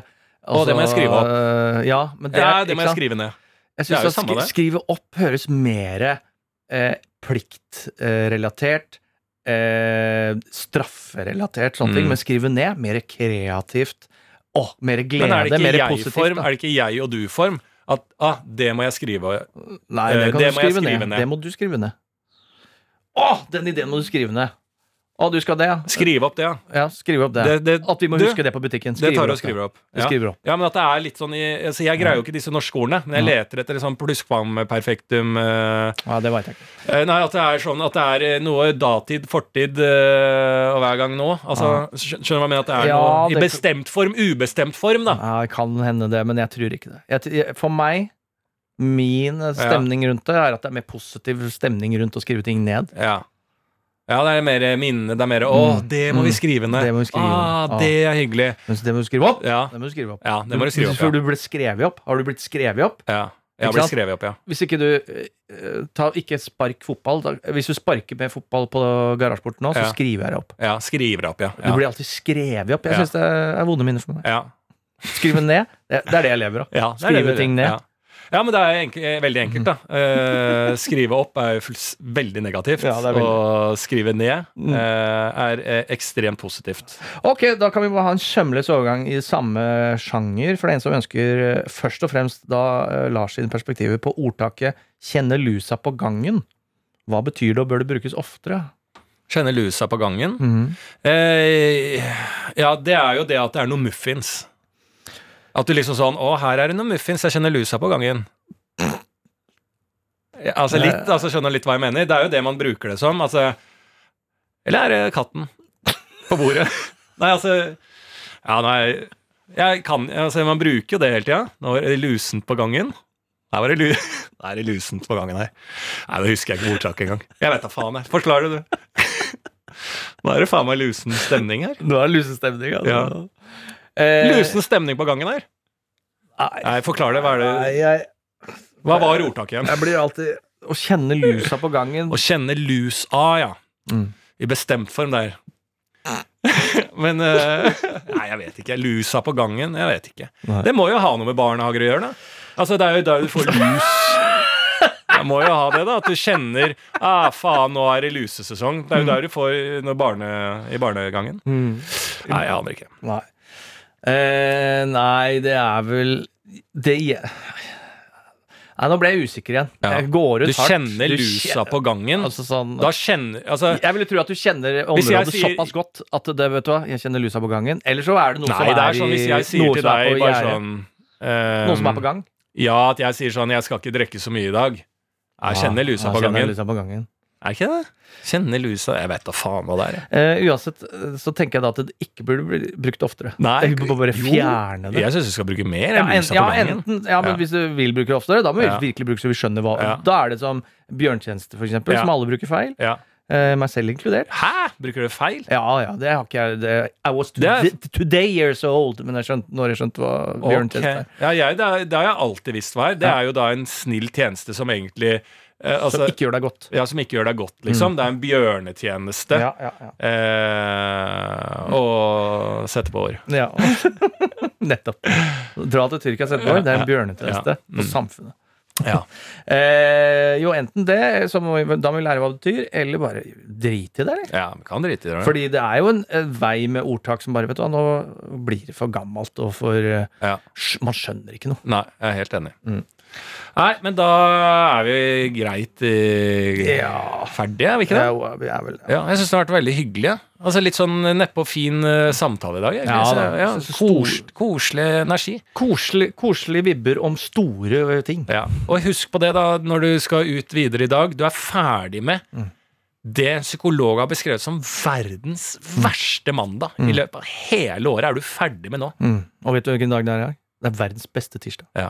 Å, det må jeg skrive opp. øh, Ja, men det, Ja, er- det må jeg skrive ned. Jeg syns det. skrive opp høres mer eh, pliktrelatert, eh, strafferelatert, sånne ting. Mm. Men skrive ned mer kreativt. Å, mer glede, Men er det mer ikke positivt. jeg-form? da. Er det ikke jeg og du-form? At ah, det må jeg skrive Nei, Eh, det kan det du jeg skrive, skrive ned. ned. Det må du skrive ned. Å, den ideen må du skrive ned. Å, du skal det, ja. Skrive opp det, ja. Ja, skrive opp det. Det, det, At vi må du, huske det på butikken. det tar du og skriver opp. Ja. skriver opp. ja, men at det er litt sånn i altså Jeg greier jo ikke disse norske ordene, men jeg leter etter sånn pluskvam perfektum eh, Ja, det veit jeg ikke. Uh, Nei, at det er sånn at det er eh, noe datid, fortid uh, og hver gang nå. Altså, skjø- Skjønner du hva jeg mener? At det er noe i bestemt form, ubestemt form, da. Ja, det kan hende det, men jeg tror ikke det. Jeg, for meg, min stemning rundt det, er at det er mer positiv stemning rundt å skrive ting ned. Ja. Ja, det er mer minne. Det er mer Å, Mm. det må vi Mm. skrive ned. Det må vi skrive ah, det er hyggelig. Det må du skrive opp. Ja, Det må du skrive opp. ja det må du skrive opp. Ja. du ble skrevet opp. Har du blitt skrevet opp? Ja. Jeg ble skrevet opp, ja. Hvis ikke du eh, ta, Ikke spark fotball. Da, hvis du sparker med fotball på garasjeporten nå, så Ja. skriver jeg det opp. Ja, Skriver opp, ja. Du blir alltid skrevet opp. Jeg Ja. syns det er vonde minner for meg. ja. Skrive ned. Det, det er det jeg lever av. Ja, Skrive ting ned. Ja. men det er enk veldig enkelt, da. Eh, skrive opp er jo veldig negativt. Ja, veldig. Og skrive ned Mm. eh, er eh, ekstremt positivt. Ok, da kan vi bare ha en sømløs overgang i samme sjanger. For det er en som ønsker eh, først og fremst da eh, Lars sine perspektiver på ordtaket 'kjenne lusa på gangen'. Hva betyr det, og bør det brukes oftere? Kjenne lusa på gangen. Mhm. Eh, ja, det er jo det at det er noe muffins. At du liksom sånn Å, her er det noen muffins, jeg kjenner lusa på gangen. Ja, altså litt, altså skjønner litt hva jeg mener. Det er jo det man bruker det som. Altså Eller er det katten på bordet? Nei, altså Ja, nei jeg kan, altså Man bruker jo det hele tida. Nå er det lusent på gangen. Nei, var det, lu Nei, er det lusent på gangen her. Nei, det husker jeg ikke ordtaket engang. Jeg vet da faen, jeg. Forklar det, du. Nå er det faen meg lusen stemning her. Nå er det lusen stemning, altså. Ja. Eh, Lusen stemning på gangen her. Nei, Nei, forklar det. Hva, er nei, jeg, hva var ordtaket igjen? jeg blir alltid Å kjenne lusa på gangen. Å kjenne lus av, ja. Mm. I bestemt form der. Men eh, Nei, jeg vet ikke. Lusa på gangen? Jeg vet ikke. Nei. Det må jo ha noe med barnehager å gjøre, da. Altså, det er jo der du får lus. Jeg må jo ha det, da. At du kjenner ah, faen, nå er det lusesesong. Det er jo der du får barne, i barnegangen. Mm. Nei, jeg aner ikke. Nei. Eh, nei, det er vel Det Nei, nå ble jeg usikker igjen. Ja. Jeg går ut Du hardt. kjenner lusa på gangen. Altså sånn Da kjenner Altså Jeg ville tro at du kjenner området sier- såpass godt at det, vet du hva, jeg kjenner lusa på gangen. Eller så er det noe Nei, som det er, er sånn hvis jeg sier til er deg bare sånn um, Noe som er på gang. Ja, at jeg sier sånn 'Jeg skal ikke drikke så mye i dag'. Jeg kjenner lusa Ja, på kjenner gangen. lusa på gangen. Er ikke det? Kjenner lusa Jeg vet da faen hva det er. Eh, uansett eh, så tenker jeg da at det ikke burde bli brukt oftere. Nei, Jeg bare fjerne det. Jeg syns du skal bruke mer Ja, enn lusa ja, på enten, ja, men Ja. hvis du vil bruke det oftere, da må vi virkelig bruke så vi skjønner hva. Da er det som bjørntjeneste, for eksempel, som alle bruker feil. Eh, meg selv inkludert. Hæ? Bruker du feil? Ja, ja, det har ikke jeg det, I was to, er- today, years old, men jeg skjønte, når jeg skjønte hva bjørntjeneste bjørntjeneste er. Ja, jeg, det, er, har jeg alltid visst hva er. Det er jo da en snill tjeneste som egentlig eh, Som altså, ikke gjør deg godt. ja, som ikke gjør deg godt, liksom. Det er en bjørnetjeneste Ja, ja, ja. eh, å sette på år. Ja. Nettopp. Dra til Tyrkia og sette på. Det er en bjørnetjeneste for samfunnet. Ja. Eh, jo, enten det, så må vi, da må vi lære hva det betyr, eller bare drite i det. Eller? ja, vi kan drite i det. Fordi det er jo en, en vei med ordtak som bare Vet du hva, nå blir det for gammelt og for eh, Ja. Man skjønner ikke noe. Nei, jeg er helt enig. Mm. Nei, men da er vi greit eh, Ja. ferdige, er vi ikke det? Ja, vi er vel Ja, jeg syns det har vært veldig hyggelig. ja. Altså Litt sånn nedpå fin eh, samtale i dag. egentlig. Ja, Så, da. ja, Så- kos, koselig energi. Koselig, koselig vibber om store ting. Ja. Og husk på det da når du skal ut videre i dag. Du er ferdig med Mm. det psykologer har beskrevet som verdens verste mandag. I løpet av hele året er du ferdig med nå. Mm. Og vet du hvilken dag det er i dag? Det er verdens beste tirsdag. Ja.